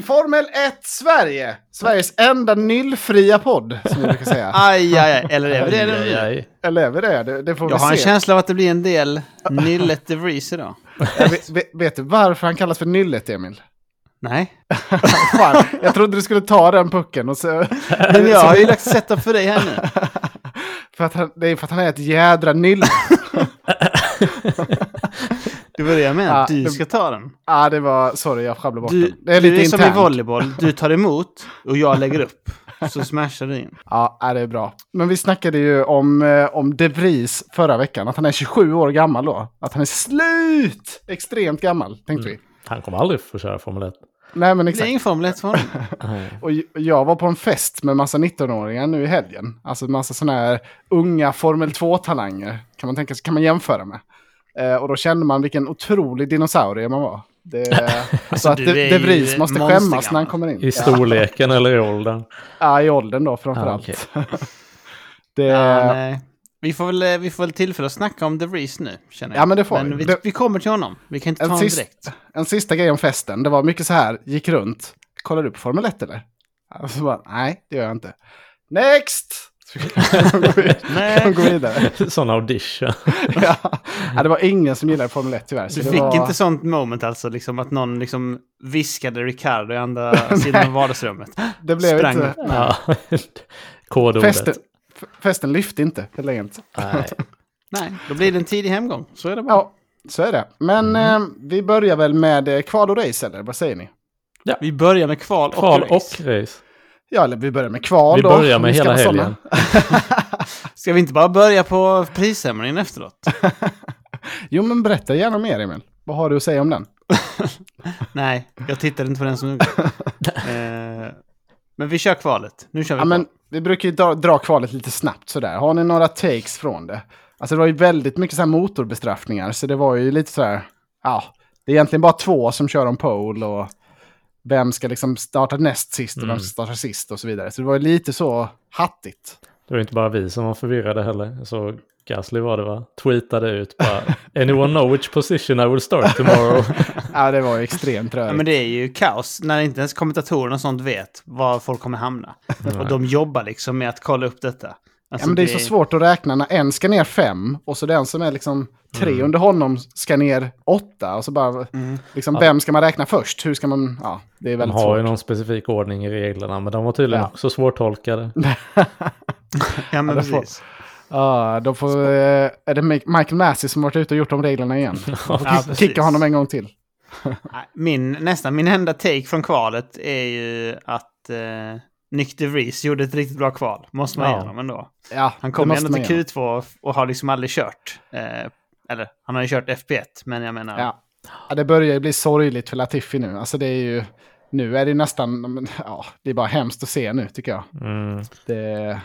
Formel 1 Sverige! Sveriges enda nyllfria podd, som vi brukar säga. Aj, aj, aj. Eller är vi det Aj, aj. Eller är vi det? Det, det får Jag vi har en se. känsla av att det blir en del Nillet de Vries idag. Jag vet, vet, vet du varför han kallas för Nyllet, Emil? Nej. Fan, jag trodde du skulle ta den pucken. Och så, Men jag har ju lagt setup för dig här nu. för att han, det är för att han är ett jädra nylle. Det var det jag menade. Ja, Du ska ta den. Ja, det var... Sorry, jag sjabblade bort Du, den. Det är du lite är som i volleyboll. Du tar emot och jag lägger upp. Så smashar du in. Ja, ja, det är bra. Men vi snackade ju om, eh, om De Vries förra veckan. Att han är 27 år gammal då. Att han är slut! Extremt gammal, tänkte vi. Han kommer aldrig få köra Formel 1. Nej, men Det är exakt. ingen Formel 1 för honom. Nej. Och jag var på en fest med massa 19-åringar nu i helgen. Alltså massa sådana här unga Formel 2-talanger. Kan man tänka sig, kan man jämföra med. Eh, och då kände man vilken otrolig dinosaurie man var. Det, så att De, De Vries måste skämmas när han kommer in. I storleken eller i åldern. Ja, i åldern då framförallt. Ja, det, Ja, nej. Vi får, väl, vi får väl tillfälle att snacka om The Vries nu, känner jag. Ja, men det får men vi. vi. Det- Vi kommer till honom. Vi kan inte ta en, honom sist, direkt. en sista grej om festen. Det var mycket så här, gick runt. Kollar du på Formel 1 eller? Alltså bara, nej, det gör jag inte. Next! Nej. Gå vidare. Sån audition. ja. ja, det var ingen som gillade Formel 1 tyvärr. Så Du fick var... inte sånt moment alltså, liksom att någon liksom viskade Ricardo i andra sidan av vardagsrummet. Det blev sprang inte... Ja. Kodordet. Festen, festen lyfte inte helt enkelt. Nej. Nej, då blir det en tidig hemgång. Så är det bara. Ja, så är det. Men Mm. eh, vi börjar väl med eh, kval och race, eller vad säger ni? Vi börjar med kval och Kval race. och race. Ja, eller vi börjar med kval Vi då. börjar om med vi hela helgen. Ska vi inte bara börja på prisceremonin efteråt? Jo, men berätta gärna mer, Emil. Vad har du att säga om den? Nej, jag tittade inte på den så noga. eh, men vi kör kvalet. Nu kör vi Ja, men vi brukar ju dra, dra kvalet lite snabbt sådär. Har ni några takes från det? Alltså det var ju väldigt mycket så här motorbestraffningar, så det var ju lite så här, ja, det är egentligen bara två som kör om pole och vem ska liksom starta näst sist och vem Mm. ska starta sist och så vidare. Så det var lite så hattigt. Det var inte bara vi som var förvirrade heller. Så Gasly var det va? Tweetade ut bara Anyone know which position I will start tomorrow? Ja, det var ju extremt Ja, rörigt. men det är ju kaos när inte ens kommentatorerna och sånt vet var folk kommer hamna. Och de jobbar liksom med att kolla upp detta. Alltså, Ja, men det är så svårt att räkna när en ska ner fem och så den som är liksom tre Mm. under honom ska ner åtta. Och så bara, Mm. liksom, vem ska man räkna först? Hur ska man, ja, det är De väldigt har svårt. ju någon specifik ordning i reglerna, men de var tydligen Ja. också svårtolkade. Ja, men Ja, det precis. Ja, då får, eh, är det Mi- Michael Massey som varit ute och gjort de reglerna igen. Ja. Kicka honom en gång till. Min, nästan min enda take från kvalet är ju att eh, Nick DeVries gjorde ett riktigt bra kval. Måste man Ja. ge honom ändå. Ja, Han kom måste ändå till göra. Q2 och har liksom aldrig kört. Eh, eller, han har ju kört FP1, men jag menar... Ja. ja, det börjar ju bli sorgligt för Latifi nu. Alltså det är ju, nu är det nästan, ja, det är bara hemskt att se nu tycker jag. Mm. Det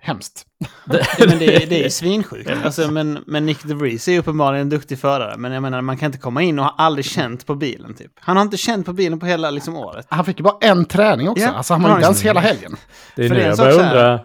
hemskt. Ja, men det, är- det är ju svinsjukt. Alltså, men, men Nick DeVries är ju uppenbarligen en duktig förare. Men jag menar, man kan inte komma in och ha aldrig känt på bilen, typ. Han har inte känt på bilen på hela liksom, året. Han fick ju bara en träning också. Ja, Alltså han var inte ens hela helgen. Det är För nu det jag börjar undra,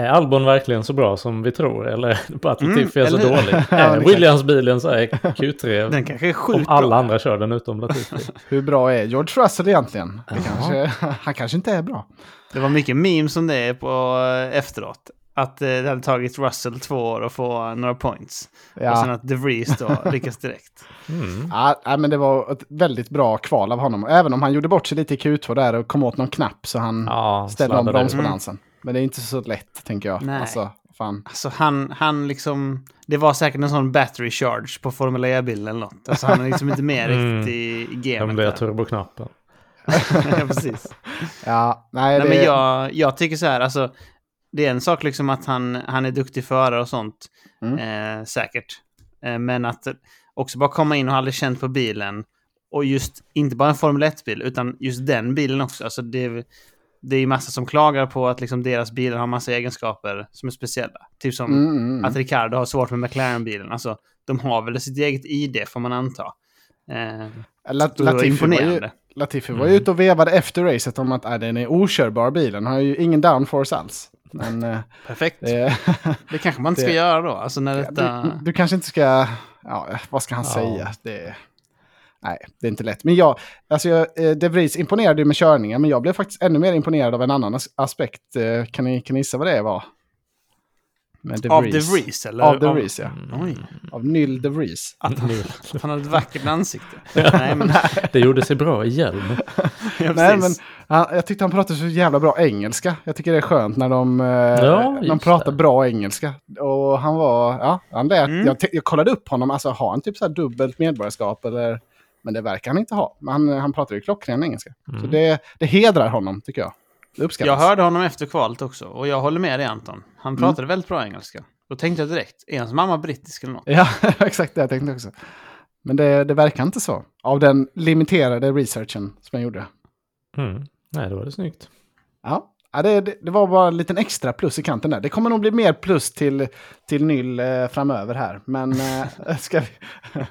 är Albon verkligen så bra som vi tror? Eller bara att Mm, Latifi är så dålig? Ja, Williams-bilen så är Q3 Den kanske är om sjukt alla bra. andra kör den utom Latifi? Hur bra är George Russell egentligen? Det kanske, han kanske inte är bra. Det var mycket memes om det på eh, efteråt. Att eh, det hade tagit Russell två år att få några points. Och sen Ja, att DeVries då lyckas direkt. Mm. ja men det var ett väldigt bra kval av honom. Även om han gjorde bort sig lite i Q2 där och kom åt någon knapp så han Ja, ställde om sladdade ut. Men det är inte så lätt, tänker jag. Nej. Alltså, fan. Alltså han, han liksom... Det var säkert en sån battery charge på Formel E-bilen eller något. Alltså han är liksom inte med Mm. riktigt i, i Den gamet. blev där. turboknappen. ja, precis. Ja, nej, Nej, det... men jag, jag tycker så här, alltså... Det är en sak liksom att han, han är duktig förare och sånt. Mm. Eh, säkert. Eh, men att också bara komma in och aldrig känt på bilen. Och just, inte bara en Formel 1-bil, utan just den bilen också. Alltså det, det är ju massa som klagar på att liksom deras bilar har massa egenskaper som är speciella. Typ som Mm, mm, mm. att Ricardo har svårt med McLaren-bilen. Alltså, de har väl sitt eget ID, får man anta. Eh, La- Latifi, var ju. Latifi var ju ute och vevade efter racet om att äh, den är okörbar bilen. Har ju ingen downforce alls. Men eh, Perfekt. det, Det kanske man inte ska det- göra då. Alltså när detta... du, du kanske inte ska... Ja, vad ska han Ja. säga? Det, Nej, det är inte lätt. Men jag, alltså jag, eh, De Vries imponerade ju med körningen, men jag blev faktiskt ännu mer imponerad av en annan as aspekt. Eh, Kan ni, kan ni gissa vad det var? De Av. The Vries eller? Av De Vries, ja. Oj, Av Nyl De Vries. att han, att han hade ett vackert ansikte. Nej, men, Det gjorde sig bra i hjälm. ja, Nej, men han, jag tyckte han pratade så jävla bra engelska. Jag tycker det är skönt när de, eh, Ja, de pratar det. bra engelska. Och han var, ja, han lät, Mm. jag, jag kollade upp honom, alltså har han typ så här dubbelt medborgarskap eller? Men det verkar han inte ha. Han, han pratar ju klockren engelska. Så Mm. det, det hedrar honom tycker jag. Det uppskattas. Jag hörde honom efter kvalet också och jag håller med dig Anton. Han pratade väldigt bra engelska. Då tänkte jag direkt, är hans mamma brittisk eller något? Ja, exakt det jag tänkte också. Men det, det verkar inte så. Av den limiterade researchen som jag gjorde. Mm. Nej, då var det snyggt. Ja, ja det, det, var bara en liten extra plus i kanten där. Det kommer nog bli mer plus till, till Nyll eh, framöver här. Men eh, ska vi...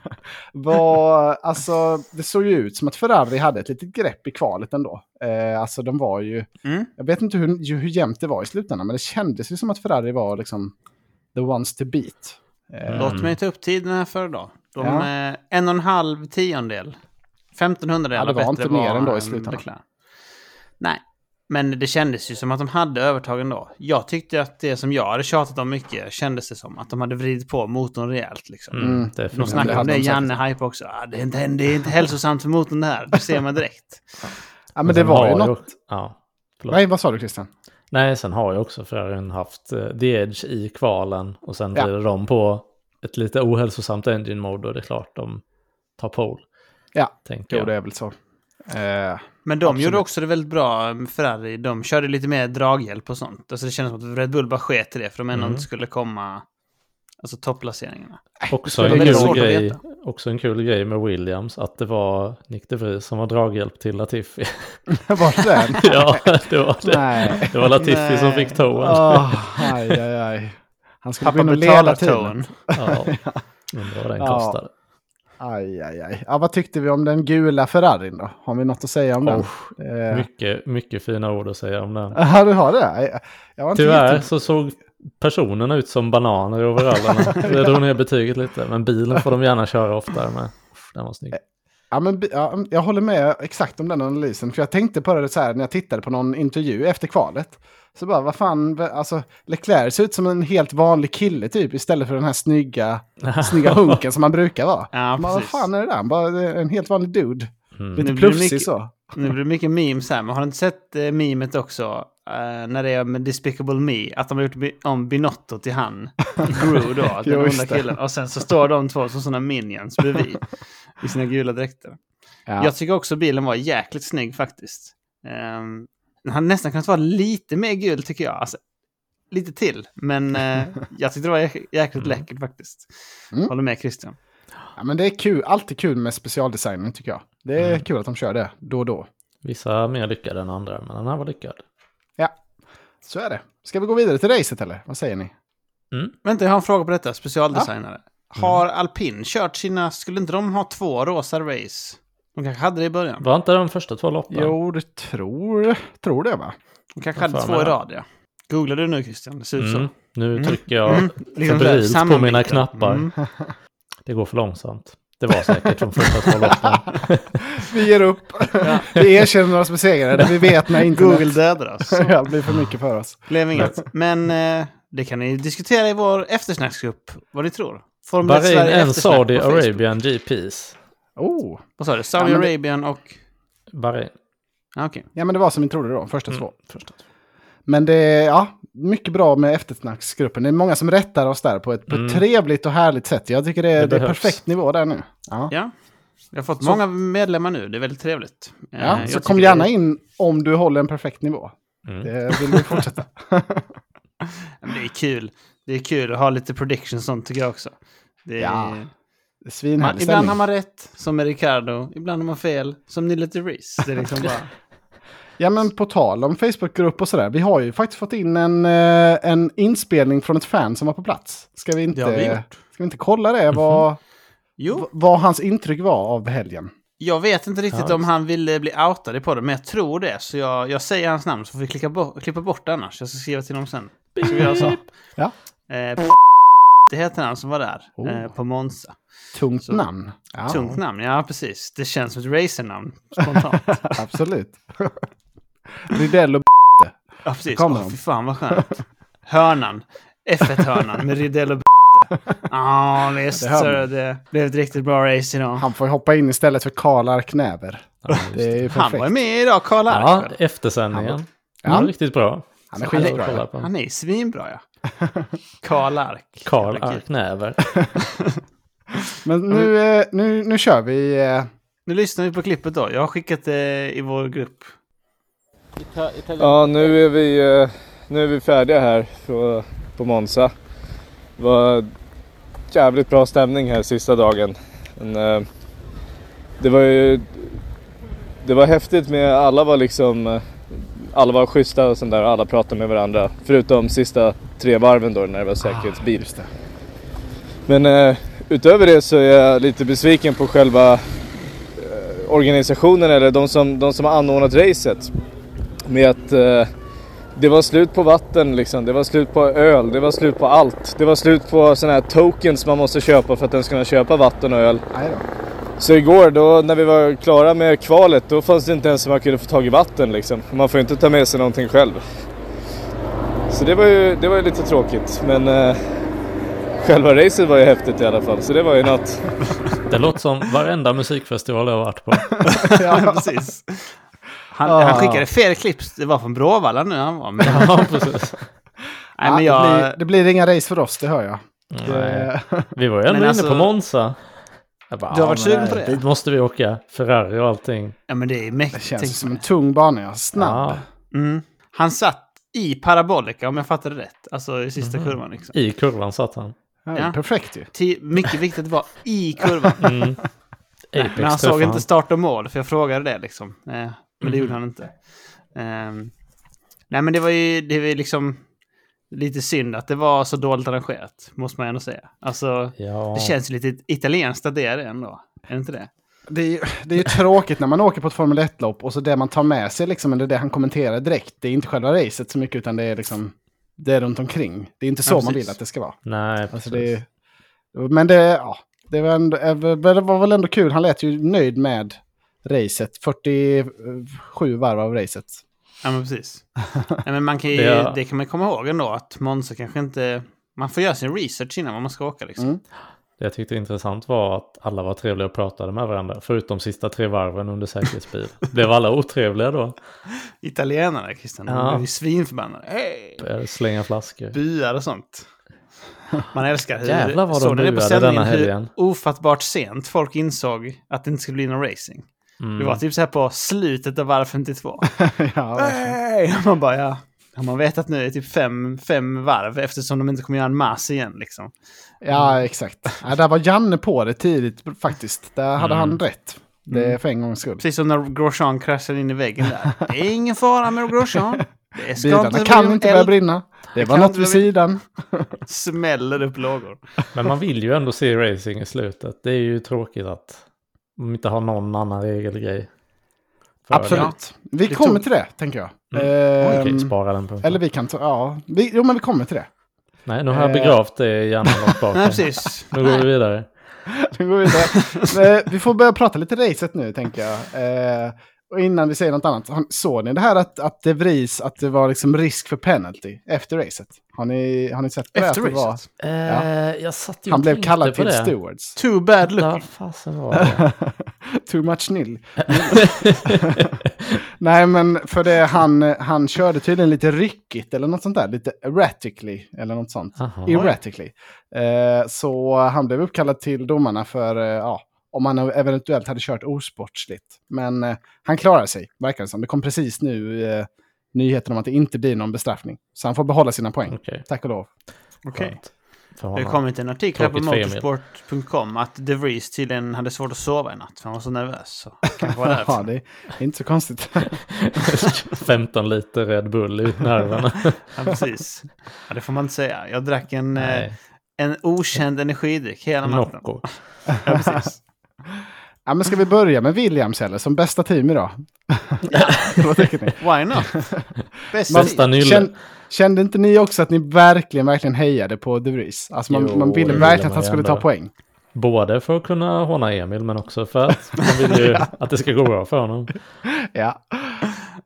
var, alltså, det såg ju ut som att Ferrari hade ett litet grepp i kvalet ändå. Eh, alltså de var ju... Mm. Jag vet inte hur, hur jämnt det var i slutändan, men det kändes ju som att Ferrari var liksom the ones to beat. Eh, Låt mig ta upp tiden här för då. De Ja. är en och en halv tiondel. 1500 Ja, delar det var bättre inte mer var ändå i än slutändan. Leclerc. Nej, men det kändes ju som att de hade övertag ändå. Jag tyckte att det som jag hade tjatat om mycket kändes det som att de hade vridit på motorn rejält liksom. Mm. Mm. Det är De det snackade om det, de säkert. Janne hype också. Ah, det, är inte, det är inte hälsosamt för motorn det här, det ser man direkt. ja, men det sen var ju något... Ja, förlåt. Nej, vad sa du Christian? Nej, sen har ju också Ferrarin haft eh, The Edge i kvalen och sen Ja. blir de på ett lite ohälsosamt engine mode och det är klart de tar pole. Ja, tänker Jo, jag. det är väl så. Eh, Men de Absolut. gjorde också det väldigt bra, Ferrari. De körde lite mer draghjälp och sånt. Alltså det kändes som att Red Bull bara sket i det, för de ändå Mm. inte skulle komma... Alltså topplaceringarna. Också en, kul grej, också en kul grej med Williams att det var Nick de Vries som var draghjälp till Latifi. var det den? ja, det var det. Nej. Det var Latifi Nej. som fick toen. Åh, aj, aj, aj. Han skulle gå Pappa in och leda teamet. Ja, undrar vad den Ja. kostade. Aj, aj, aj. Ja, vad tyckte vi om den gula Ferrarin då? Har vi något att säga om den? Oh, Eh, mycket, mycket fina ord att säga om den. Ja, du har det? Tyvärr helt... så såg personerna ut som bananer i overallerna. Det drog ner betyget lite. Men bilen får de gärna köra oftare med. Den var snygg. Ja, men, ja, jag håller med exakt om den analysen. För jag tänkte på det så här när jag tittade på någon intervju efter kvalet. Så bara, vad fan, alltså Leclerc ser ut som en helt vanlig kille typ istället för den här snygga, snygga hunken som han brukar vara. Ja, Men vad fan är det där? Bara en helt vanlig dude. Mm. Lite plufsig så. Nu blir det mycket memes här, men har du inte sett eh, memet också? Eh, när det är med Despicable Me, att de har gjort om Binotto till han. Gru då, den onda killen. Och sen så står de två som sådana minions bredvid. I sina gula dräkter. Ja. Jag tycker också bilen var jäkligt snygg faktiskt. Um, den hade nästan kunnat vara lite mer gul tycker jag. Alltså, lite till. Men eh, jag tyckte det var jäk- jäkligt läckert faktiskt. Mm. Håller med Christian. ja, men det är kul. Alltid kul med specialdesignen tycker jag. Det är Mm. kul att de kör det då och då. Vissa mer lyckade än andra, men den här var lyckad. Så är det. Ska vi gå vidare till racet eller? Vad säger ni? Mm. Vänta, jag har en fråga på detta. Specialdesignare. Har Alpin kört sina... Skulle inte de ha två rosa race? De kanske hade det i början. Var inte de första två loppen? Jo, du tror, tror det va? De kanske hade två i det. rad, ja. Googlar du nu Christian? Det ser ut så. Mm. Nu Mm. trycker jag Mm. Liksom febrilt här, på mina knappar. Mm. Det går för långsamt. Det var säkert de första två loppen. Vi ger upp. vi erkänner oss besegrade. Vi vet när internet Google dödar oss. ja, blir för mycket för oss. Blev inget. Men eh, det kan ni diskutera i vår eftersnacksgrupp, vad ni tror. Formel 1 Bahrain en Saudi. Arabian GPs. Oh. Vad sa du? Saudi Ja, det- Arabian och... Bahrain. Ah, Okej. Ja, men det var som vi trodde då. Första Mm. två. Första två. Men det är ja, mycket bra med eftersnacksgruppen. Det är många som rättar oss där på ett, på ett Mm. trevligt och härligt sätt. Jag tycker det är, Det det är perfekt nivå där nu. Ja. Ja. Vi har fått Så- många medlemmar nu, det är väldigt trevligt. Eh, Ja, jag så kom det- gärna in om du håller en perfekt nivå. Mm. Det vill vi fortsätta. Det är kul. Det är kul att ha lite predictions och sånt tycker jag också. Det är... Ja, man, Svinhärlig ibland har man rätt, som med Ricardo. Ibland har man fel, som Nille Rees. Det är liksom bara... Ja, men på tal om Facebookgrupp och sådär. Vi har ju faktiskt fått in en, eh, en inspelning från ett fan som var på plats. Ska vi inte, Det vi ska vi inte kolla det? Vad, Jo, vad hans intryck var av helgen? jag vet inte riktigt Ja, om han ville bli outad i podden, men jag tror det. Så jag, jag säger hans namn så får vi klicka bo- klippa bort det annars. Jag ska skriva till honom sen. Så? Ja. Eh, det heter han som var där Oh. eh, på Monza. Tungt Så- namn. Ja, Tungt namn, ja precis. Det känns som ett racernamn spontant. Absolut. Rydell och Ja, precis. kommer Åh, de. fy fan vad skönt. Hörnan. F1-hörnan med Rydell och b***. Ja, visst. Det så det blev ett riktigt bra race idag. Han får hoppa in istället för Karl Arknäver. Ja, just Det är ju Han var med idag, Karl Ja, Ark. eftersändningen. Ja. Ja. var riktigt bra. Han är skitbra, ja. Han är svinbra ja. Karl Ark. Karl. Arknäver. Men nu, eh, nu, nu kör vi. eh, Nu lyssnar vi på klippet då. Jag har skickat det i vår grupp. Ja, nu är vi, eh, nu är vi färdiga här på, på Monza. Det var jävligt bra stämning här sista dagen. Men, eh, det var ju det var häftigt med alla var liksom eh, alla var schyssta och sånt där alla pratade med varandra. Förutom sista tre varven då när det var säkerhetsbil. Just det. Men utöver det så är jag lite besviken på själva organisationen eller de som, de som har anordnat racet. Med att eh, det var slut på vatten liksom, det var slut på öl, det var slut på allt. Det var slut på sådana här tokens man måste köpa för att ens kunna köpa vatten och öl. Nej då. Så igår då när vi var klara med kvalet då fanns det inte ens så man kunde få tag i vatten liksom. Man får inte ta med sig någonting själv. Så det var ju, det var ju lite tråkigt men eh, själva racet var ju häftigt i alla fall så det var ju något. Det låter som varenda musikfestival jag har varit på. Ja, precis. Han, Ah. han skickade fel klipp. Det var från Bråvalla nu han var. Men, Ja, precis. nej, men Ja, jag... det, blir, det blir inga race för oss, det hör jag. Nej. Det, Vi var ju ändå inne alltså- på Monza. Jag bara, Du har ja, varit sugen på det? Dit måste vi åka. Ferrari och allting. Ja, men det är det mäktigt. känns tänk som en tung bana, ja. Snabb. Ja, Mm. Han satt i parabolica om jag fattade rätt. Alltså i sista Mhm. kurvan liksom. I kurvan satt han. Ja. Perfekt ju. Mycket viktigt att vara i kurvan. Mm. Nej, Apex men han såg inte start och mål, för jag frågade det liksom. Eh, men det Mhm. gjorde han inte. Ehm, nej, men det var ju det var liksom lite synd att det var så dåligt arrangerat, måste man ändå säga. Alltså, Ja. det känns lite italienskt att det är det ändå. Är det inte det? Det är, ju- det är ju tråkigt när man åker på ett Formel 1-lopp och så det man tar med sig, liksom, eller det han kommenterar direkt, det är inte själva racet så mycket utan det är liksom det är runt omkring. Det är inte så Ja, man vill att det ska vara. Nej, Alltså det är, men det, ja, det, var ändå, det var väl ändå kul. Han lät ju nöjd med racet. 47 varv av racet. Ja, men precis. nej, men man kan ju, Det- det kan man komma ihåg ändå, att Monza kanske inte... Man får göra sin research innan man ska åka liksom. Mm. Det jag tyckte intressant var att alla var trevliga och pratade med varandra. Förutom sista tre varven under säkerhetsbil. Blev alla otrevliga då? Italienarna, Christian, de Ja. blir ju svinförbannade. Började Slänga flaskor. buar och sånt. Man älskar hur... Jävlar vad de buade denna hur helgen. ofattbart sent folk insåg att det inte skulle bli någon racing. Mm. Det var typ så här på slutet av varv 52. ja! Man bara, ja. Har man vetat nu i typ fem, fem varv eftersom de inte kommer göra en mass igen liksom. ja, exakt. Ja, där var Janne på det tidigt faktiskt. Där hade Mm. han rätt. Det är för en gångs skull. Precis som när Grosjean kraschade in i väggen där. Det är ingen fara med Grosjean. Det ska Bilarna inte kan inte börja brinna. Det var något vid sidan. Smäller upp lågor. Men man vill ju ändå se racing i slutet. Det är ju tråkigt att de inte har någon annan regelgrej. för det. Absolut. Vi Det kommer tog- till det, tänker jag. Mm. Ehm, Okej, spara den punkten. eller vi kan ta, ja. Vi, jo, men vi kommer till det. Nej, nu har jag begravt det i hjärnan långt bak. Nej, precis. Nu går vi vidare. Nu går vi vidare. Eh, vi får börja prata lite racet nu, tänker jag. Eh, och innan vi säger något annat, såg ni det här att, att det vris, att det var liksom risk för penalty efter racet? Har ni, har ni sett på det? Efter det var, racet. Eh, jag satt ju han blev kallad till det. stewards. Too bad Vad looking. fasen var det? Too much nil. Nej, men för det, han, han körde tydligen lite ryckigt eller något sånt där. Lite erratically eller något sånt. Jaha. Erratically. Eh, så han blev uppkallad till domarna för, eh, ja, om han eventuellt hade kört osportsligt. Men eh, han klarade sig, verkar det som. Det kom precis nu eh, nyheten om att det inte blir någon bestraffning. Så han får behålla sina poäng. Okej, Tack och lov. Okej. För Det honom. kommit en artikel här på motorsport.com att De Vries tydligen hade svårt att sova i natt för han var så nervös. Så Ja, det är inte så konstigt. 15 liter Red Bull i nerverna. Ja, precis. Ja, det får man inte säga. Jag drack en, eh, Nej, en okänd energidryck hela natten. Nocco. Ja, precis. ja, men ska vi börja med Williams eller som bästa team idag? Vad tycker ni? Why not? Bäst Man- Bästa tid. nylle. Kände inte ni också att ni verkligen, verkligen hejade på De Vries? Alltså man, Jo, man ville verkligen ville att han man skulle ta poäng. Både för att kunna håna Emil men också för att man vill ju att det ska gå bra för honom. Ja.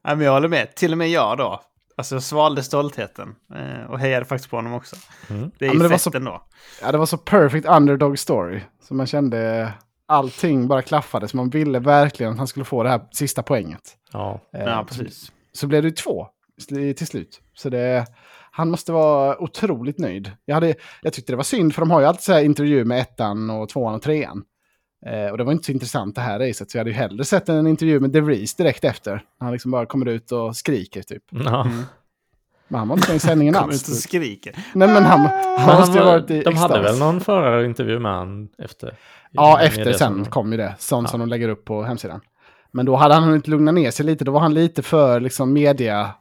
Ja, men jag håller med. Till och med jag då. Alltså jag svalde stoltheten. Eh, och hejade faktiskt på honom också. Mm. Det är Ja, ju men det var fett så- ändå. ja, det var så perfect underdog story. Så man kände allting bara klaffade. Så man ville verkligen att han skulle få det här sista poänget. Ja, Eh, Ja, så- precis. så blev det två till slut. Så det, han måste vara otroligt nöjd. Jag, hade, jag tyckte det var synd, för de har ju alltid så här intervju med ettan och tvåan och trean. Eh, och det var inte så intressant det här racet, så jag hade ju hellre sett en intervju med De Vries direkt efter. Han liksom bara kommer ut och skriker typ. ja. Men han var inte med i sändningen Kommer ut och alls. skriker. Nej men han, han Men måste ju var- ha varit i de hade extas. väl någon förarintervju med han efter? Ja, efter sen kom ju det. Sånt Ja. som de lägger upp på hemsidan. Men då hade han hunnit lugna ner sig lite. Då var han lite för liksom media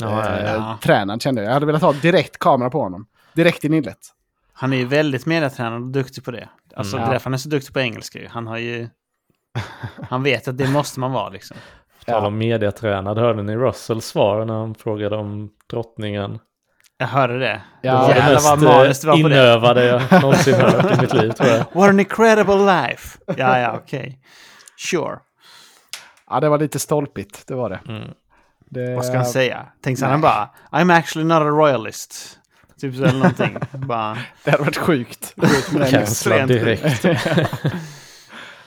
Ja, ja, eh, ja. Tränad kände jag. Jag hade velat ha direkt kamera på honom. Direkt i nyllet. Han är ju väldigt medietränad och duktig på det. Alltså Mm. därför han är så duktig på engelska ju. Han har ju... Han vet att det måste man vara liksom. På tal om mediatränad, hörde ni Russells svar när han frågade om drottningen? Jag hörde det. Ja, det var det mest vad det var eh, på det. inövade jag någonsin hört i mitt liv tror jag. What an incredible life! Ja, ja, okej. Sure. Ja, det var lite stolpigt. Det var det. Mm. det Vad ska han säga? Tänk så han bara I'm actually not a royalist. Typ så eller någonting. bara, Det hade varit sjukt. Cancellad direkt.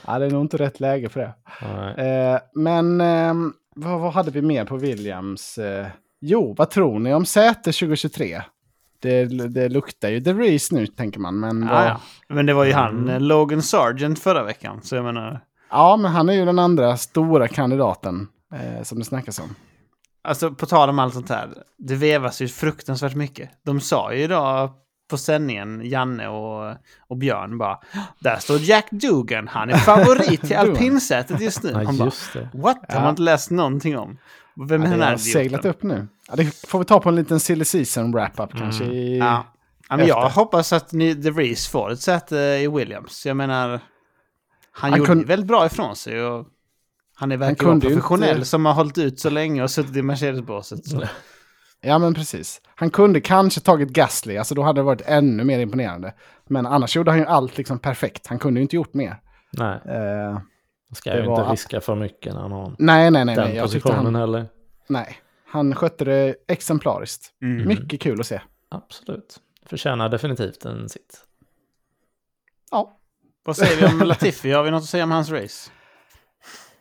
ja, det är nog inte rätt läge för det. Eh, men ehm, vad, vad hade vi mer på Williams? Eh, jo, vad tror ni om Säter 2023? Det, det luktar ju The Reese nu, tänker man. Men, vad- ja. Men det var ju han, Mm. eh, Logan Sargent förra veckan. Så jag menar, ja, men han är ju den andra stora kandidaten eh, som det snackas om. alltså på tal om allt sånt här. Det vevas ju fruktansvärt mycket. De sa ju idag på sändningen, Janne och, och Björn bara, där står Jack Dugan, han är favorit till alpinsätet just nu. Han bara, just det. what? Har man inte läst någonting om? Vem är den här seglat upp nu. Ja, det får vi ta på en liten silly season wrap-up kanske. I... Ja. Men jag hoppas att ni, The Reese får ett säte i Williams. Jag menar, han, Han gjorde ju väldigt bra ifrån sig. Och han är verkligen ju professionell inte- som har hållit ut så länge och suttit i Mercedes-båset. Ja, men precis. Han kunde kanske tagit Gasly, alltså då hade det varit ännu mer imponerande. Men annars gjorde han ju allt liksom perfekt. Han kunde ju inte gjort mer. Nej, Eh, man ska det ju inte riska för mycket när han har nej, nej, nej. den nej. Positionen han, heller. nej. Han skötte det exemplariskt. Mm. Mycket kul att se. Absolut. Förtjänar definitivt en sitt. Ja. Vad säger vi om Latifi? Har vi något att säga om hans race?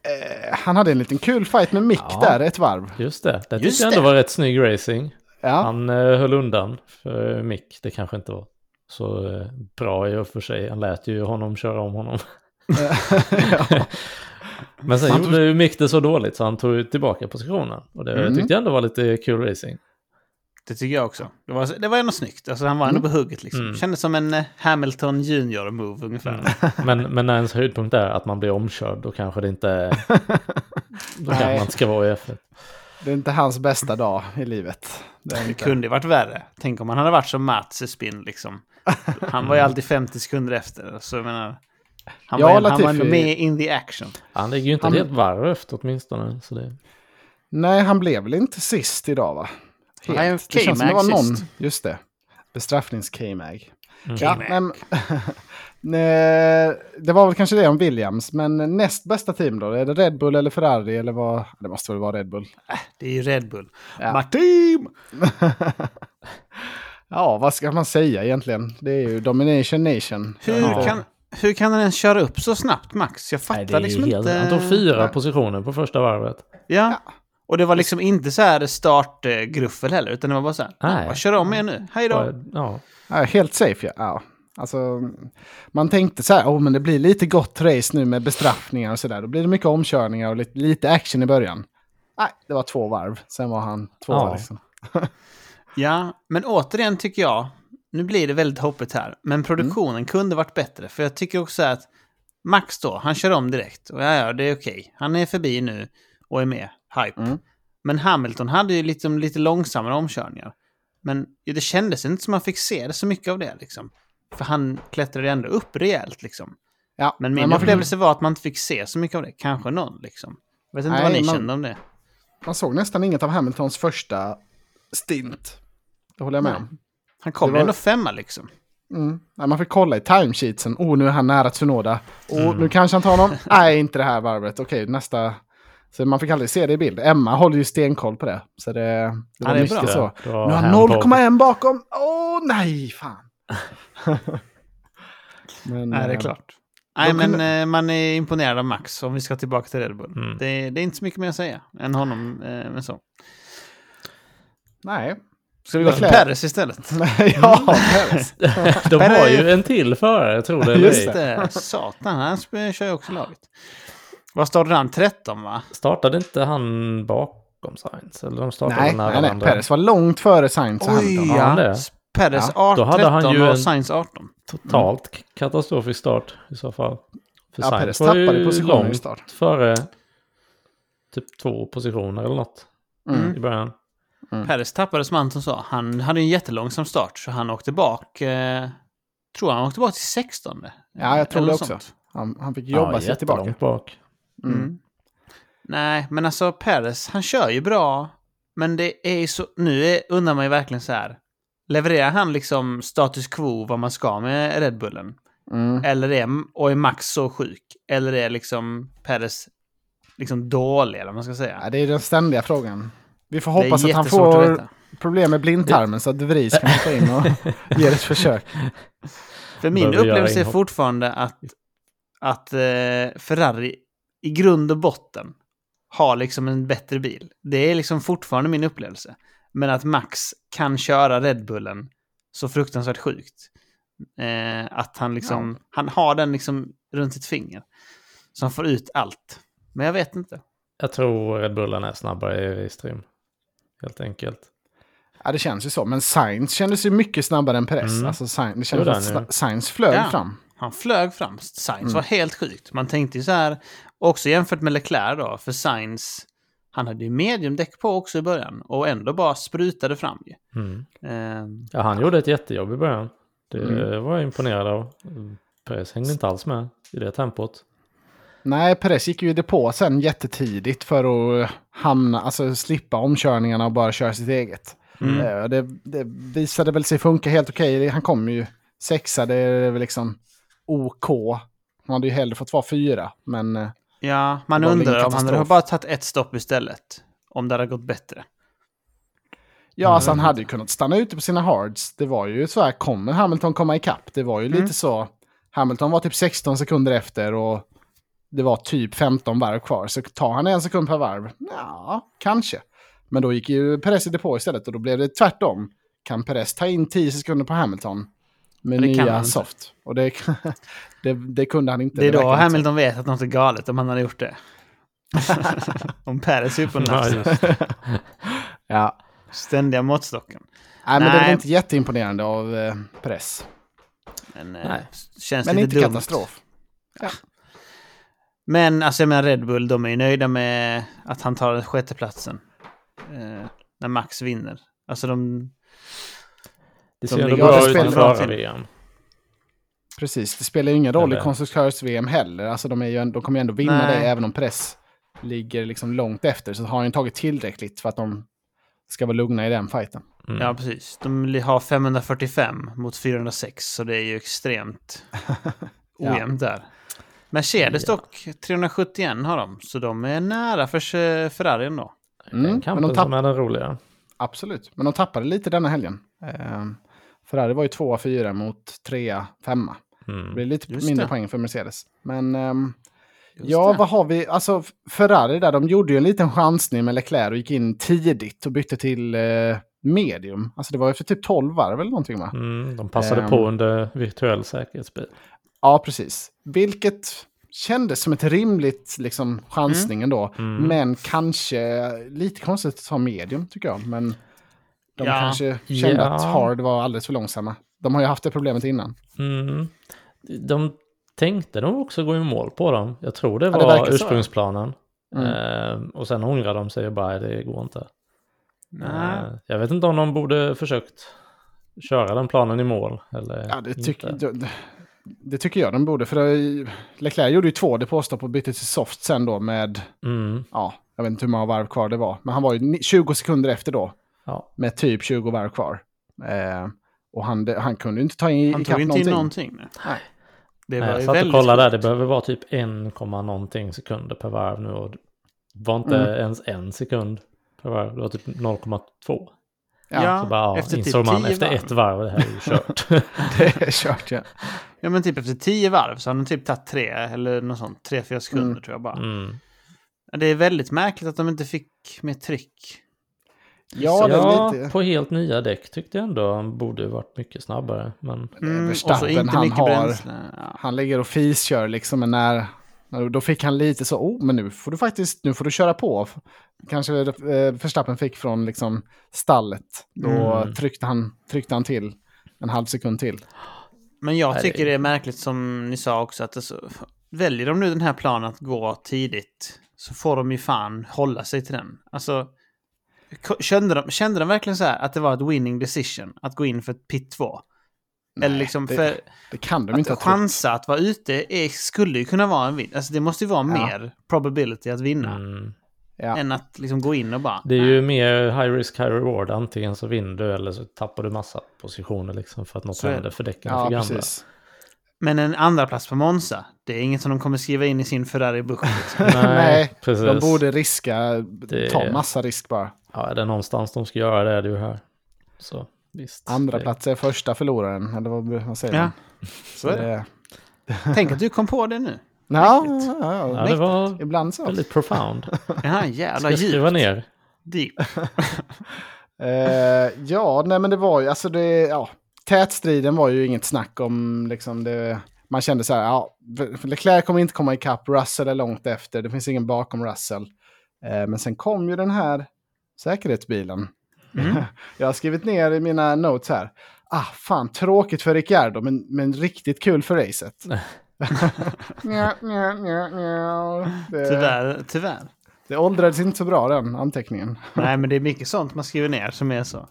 Eh, han hade en liten kul fight med Mick Ja. där ett varv. Just det, det tyckte jag ändå var rätt snygg racing. Ja, Han eh, höll undan för Mick. Det kanske inte var så eh, bra i och för sig. Han lät ju honom köra om honom. ja. Men sen Han gjorde ju Mick det så dåligt så han tog tillbaka positionen. Och det Mm. tyckte jag ändå var lite kul racing. Det tycker jag också. Det var, det var ändå snyggt. Alltså, han var ändå på hugget liksom. Mm. Kändes som en eh, Hamilton Junior-move ungefär. Men, men när ens höjdpunkt är att man blir omkörd då kanske det inte är... Då kanske Nej. man inte ska vara i F1. Det är inte hans bästa dag i livet. Det Det inte. kunde ju varit värre. Tänk om han hade varit som Mats i spin liksom. Han var ju alltid 50 sekunder efter. Så jag menar, han, Ja, var, han var Latifi- med in the action. Han ligger ju inte Han- helt varv efter åtminstone. Så det... Nej, han blev väl inte sist idag va? Helt. Nej, det känns som det var någon. sist. Just det. Bestraffnings-K-Mag. Mm. Ja, men, Nej, det var väl kanske det om Williams, men näst bästa team då? Är det Red Bull eller Ferrari eller vad? Det måste väl vara Red Bull. Det är ju Red Bull. Ja. Martin! Ja, vad ska man säga egentligen? Det är ju Domination Nation. Hur, Ja. kan, hur kan han ens köra upp så snabbt, Max? Jag Nej, fattar det är liksom ju helt... inte. Han tog fyra Nej. positioner på första varvet. Ja. Och det var liksom inte så här startgruffel heller, utan det var bara så här. Nej. Jag kör om er nu. Hej då. Ja, Ja, helt safe ja. ja. Alltså, man tänkte så här, oh, men det blir lite gott race nu med bestraffningar och så där. Då blir det mycket omkörningar och lite, lite action i början. Nej, det var två varv. Sen var han två Ja. varv. Liksom. Ja, men återigen tycker jag, nu blir det väldigt hoppigt här, men produktionen Mm. kunde varit bättre. För jag tycker också att Max då, han kör om direkt. Och ja, ja, det är okej. Han är förbi nu och är med. Hype. Mm. Men Hamilton hade ju liksom lite långsammare omkörningar. Men det kändes inte som man fick se det så mycket av det liksom. För han klättrade ändå upp rejält liksom. Ja, Men min man, upplevelse var att man inte fick se så mycket av det. Kanske någon liksom. Jag vet inte Nej, vad ni man- kände om det. man såg nästan inget av Hamiltons första stint. Det håller jag med Nej. om. Han kom Det var- ändå femma liksom. Mm. Nej, man fick kolla i timesheetsen. Oh, nu är han nära Tsunoda. Oh, Mm. nu kanske han tar honom. Nej, inte det här varvet. Okej, nästa. Så man fick aldrig se det i bild. Emma håller ju stenkoll på det. Så det, det Ja, var det är mycket bra. så. Nu har hem han på- 0,1 bakom. Åh, nej, fan. men, Nej, det är eh, klart. Nej, men kunde- eh, man är imponerad av Max om vi ska tillbaka till Red Bull. Mm. Det, det är inte så mycket mer att säga än honom. Eh, men så. Nej. Ska vi gå till. Perez istället? ja, Perez. De har ju en till förare, tror det Just det, satan. Han kör ju också laget. Vad startade han? 13 va? Startade inte han bakom Sainz? Eller de startade nej, nära nej, nej. Perez var långt före Sainz och Hamilton. ja. Perez Ja, 18, då hade han 13 ju och Sainz 18. Totalt k- katastrofisk start i så fall. För Ja, Sainz Perez var tappade positioner i start. före typ två positioner eller något Mm. i början. Perez tappade som Anton sa. Han hade en jättelångsam start så han åkte bak. Eh, tror han åkte bak till 16. Ja, jag tror det också. Han, han fick jobba ja, sig tillbaka. bak. Mm. Mm. Nej, men alltså Perez, han kör ju bra. Men det är ju så... Nu är, undrar man ju verkligen så här. Levererar han liksom status quo vad man ska med Red Bullen? Mm. Eller är, och är Max så sjuk? Eller är liksom Perez liksom dålig, eller vad man ska säga? Ja, det är den ständiga frågan. Vi får hoppas att han att får veta. problem med blindtarmen så att De Vries kan hoppa in och ge ett försök. För min upplevelse är fortfarande att, att eh, Ferrari i grund och botten har liksom en bättre bil. Det är liksom fortfarande min upplevelse. Men att Max kan köra Red Bullen så fruktansvärt sjukt. Eh, att han liksom, han har den liksom runt sitt finger. Så han får ut allt. Men jag vet inte. Jag tror Red Bullen är snabbare i racetrim. Helt enkelt. Ja, det känns ju så. Men Sainz kändes ju mycket snabbare än Perez. Mm. Alltså, Sainz, det kändes som han att Sainz flög Ja. fram. Han flög fram. Sainz Mm. var helt sjukt. Man tänkte ju så här, också jämfört med Leclerc då, för Sainz, han hade ju mediumdäck på också i början och ändå bara sprutade fram ju. Mm. Ehm, Ja, han gjorde ett jättejobb i början. Det Mm. var jag imponerad av. Perez hängde inte alls med i det tempot. Nej, Perez gick ju i depå sen jättetidigt för att hamna, alltså slippa omkörningarna och bara köra sitt eget. Mm. Eh, Det, det visade väl sig funka helt okej. Han kom ju sexa, det är väl liksom OK. Han hade ju hellre fått vara fyra, men eh, ja, man undrar om han hade bara tagit ett stopp istället. Om det hade gått bättre. ja, Mm. alltså han hade ju kunnat stanna ute på sina hards. Det var ju så här, kommer Hamilton komma ikapp? Det var ju Mm. lite så. Hamilton var typ 16 sekunder efter och det var typ 15 varv kvar. Så tar han en sekund per varv? Ja, kanske. Men då gick ju Perez i depå istället och då blev det tvärtom. Kan Perez ta in 10 sekunder på Hamilton med Det nya soft? Och det, det, det kunde han inte. Det är då verkar inte. Hamilton vet att något är galet om han hade gjort det. om Perez är och Ja. Ja. Ständiga måttstocken. Nej, men det är inte jätteimponerande av eh, Perez. Men, eh, Nej. känns Men lite inte dumt. katastrof. Men alltså jag menar Red Bull, de är ju nöjda med att han tar sjätteplatsen. Eh, när Max vinner. Alltså de... Det De ser ändå bra Ja, ut före till. VM. Precis, det spelar ju ingen roll i Eller- konstruktörs-VM heller. Alltså de, är ju, de kommer ju ändå vinna Nej. det även om press ligger liksom långt efter. Så har ju tagit tillräckligt för att de ska vara lugna i den fighten. Mm. Ja, precis. De har 545 mot 406, så det är ju extremt Ja. ojämnt där. Mercedes Ja. dock, 371 har de, så de är nära för eh, Ferrari ändå. Mm, Den men kampen de tapp- som är den roliga. Absolut, men de tappade lite denna helgen. Eh, Ferrari var ju tvåa, fyra mot trea, femma. Det Mm. blir lite Just mindre det. poäng för Mercedes. Men ehm, Just ja, det. vad har vi? Alltså Ferrari där, de gjorde ju en liten chansning med Leclerc och gick in tidigt och bytte till eh, medium. Alltså det var ju för typ 12 varv eller någonting va? Mm, de passade Ehm. på under virtuell säkerhetsbil. Ja, precis. Vilket kändes som ett rimligt liksom, chansning ändå. Mm. Men kanske lite konstigt att ta medium tycker jag. Men de Ja. kanske kände Ja. att hard var alldeles för långsamma. De har ju haft det problemet innan. Mm. De tänkte nog också gå i mål på dem. Jag tror det det var ja. ursprungsplanen. Mm. Ehm, och sen ångrade de sig och bara, det går inte. Nej. Ehm, jag vet inte om de borde försökt köra den planen i mål. Eller Ja, det, inte. tyck, det, det tycker jag de borde. För det, Leclerc gjorde ju två depåstopp och bytte till soft sen då med, Mm, ja, jag vet inte hur många varv kvar det var. Men han var ju ni- 20 sekunder efter då. Ja. Med typ 20 varv kvar. Eh, och han, han kunde inte ta in Han tog inte in någonting. Nej. Nej. Det Nej, var jag ju satt och kollade där, det behöver vara typ 1, någonting sekunder per varv nu och det var inte Mm. ens en sekund per varv, det var typ 0,2. Ja, bara, ja, efter typ insåg man 10 efter varv. ett varv, det här är ju kört. Det är kört ja. Ja, men typ efter tio varv så har den typ tagit tre eller något sånt. Tre, fyra sekunder Mm. tror jag bara. Mm. Det är väldigt märkligt att de inte fick mer tryck. Ja, Ja, lite... på helt nya däck tyckte jag ändå han borde varit mycket snabbare. Men Mm, och så Verstappen, inte han mycket har- bränsle. Ja. Han ligger och fiskör liksom, men när... Då fick han lite så, oh, men nu får du faktiskt, nu får du köra på. Kanske eh, Verstappen fick från liksom stallet. Då Mm. tryckte, han, tryckte han till en halv sekund till. Men jag Nej, tycker det- det är märkligt som ni sa också att det så, väljer de nu den här planen att gå tidigt så får de ju fan hålla sig till den. Alltså, kände de, kände de verkligen så här att det var ett winning decision att gå in för ett pit 2? Eller Nej, liksom det, för det kan de inte ha att chansa att vara ute är, skulle ju kunna vara en vinst. Alltså det måste ju vara Ja. mer probability att vinna mm, Ja. än att liksom gå in och bara... det är ju mer high risk, high reward. Antingen så vinner du eller så tappar du massa positioner liksom för att något Så händer för däcken Ja, för gamla. precis. Men en andra plats på Monza, det är inget som de kommer skriva in i sin Ferrari-book. Liksom. Nej, precis. De borde riska, Det- ta massa risk bara. Ja, är det någonstans de ska göra det är det ju här. Så visst. Andra det, plats är första förloraren, eller vad, vad säger Ja, så är det. det. Tänk att du kom på det nu. Ja, ja, ja, Ja, det var ibland så. väldigt profound. Ja, Ska jävla jag skriva djupt. ner? Deep. Eh, ja, nej men det var ju, alltså det, ja, tätstriden var ju inget snack om, liksom det, man kände så här, ja, Leclerc kommer inte komma ikapp, Russell är långt efter, det finns ingen bakom Russell. Eh, men sen kom ju den här säkerhetsbilen. Mm. Jag har skrivit ner i mina notes här, ah fan, tråkigt för Ricciardo, men, men riktigt kul för racet. Nja, nja, nja, nja. det, Tyvärr, tyvärr. det åldrades inte så bra den anteckningen. Nej, men det är mycket sånt man skriver ner som är så.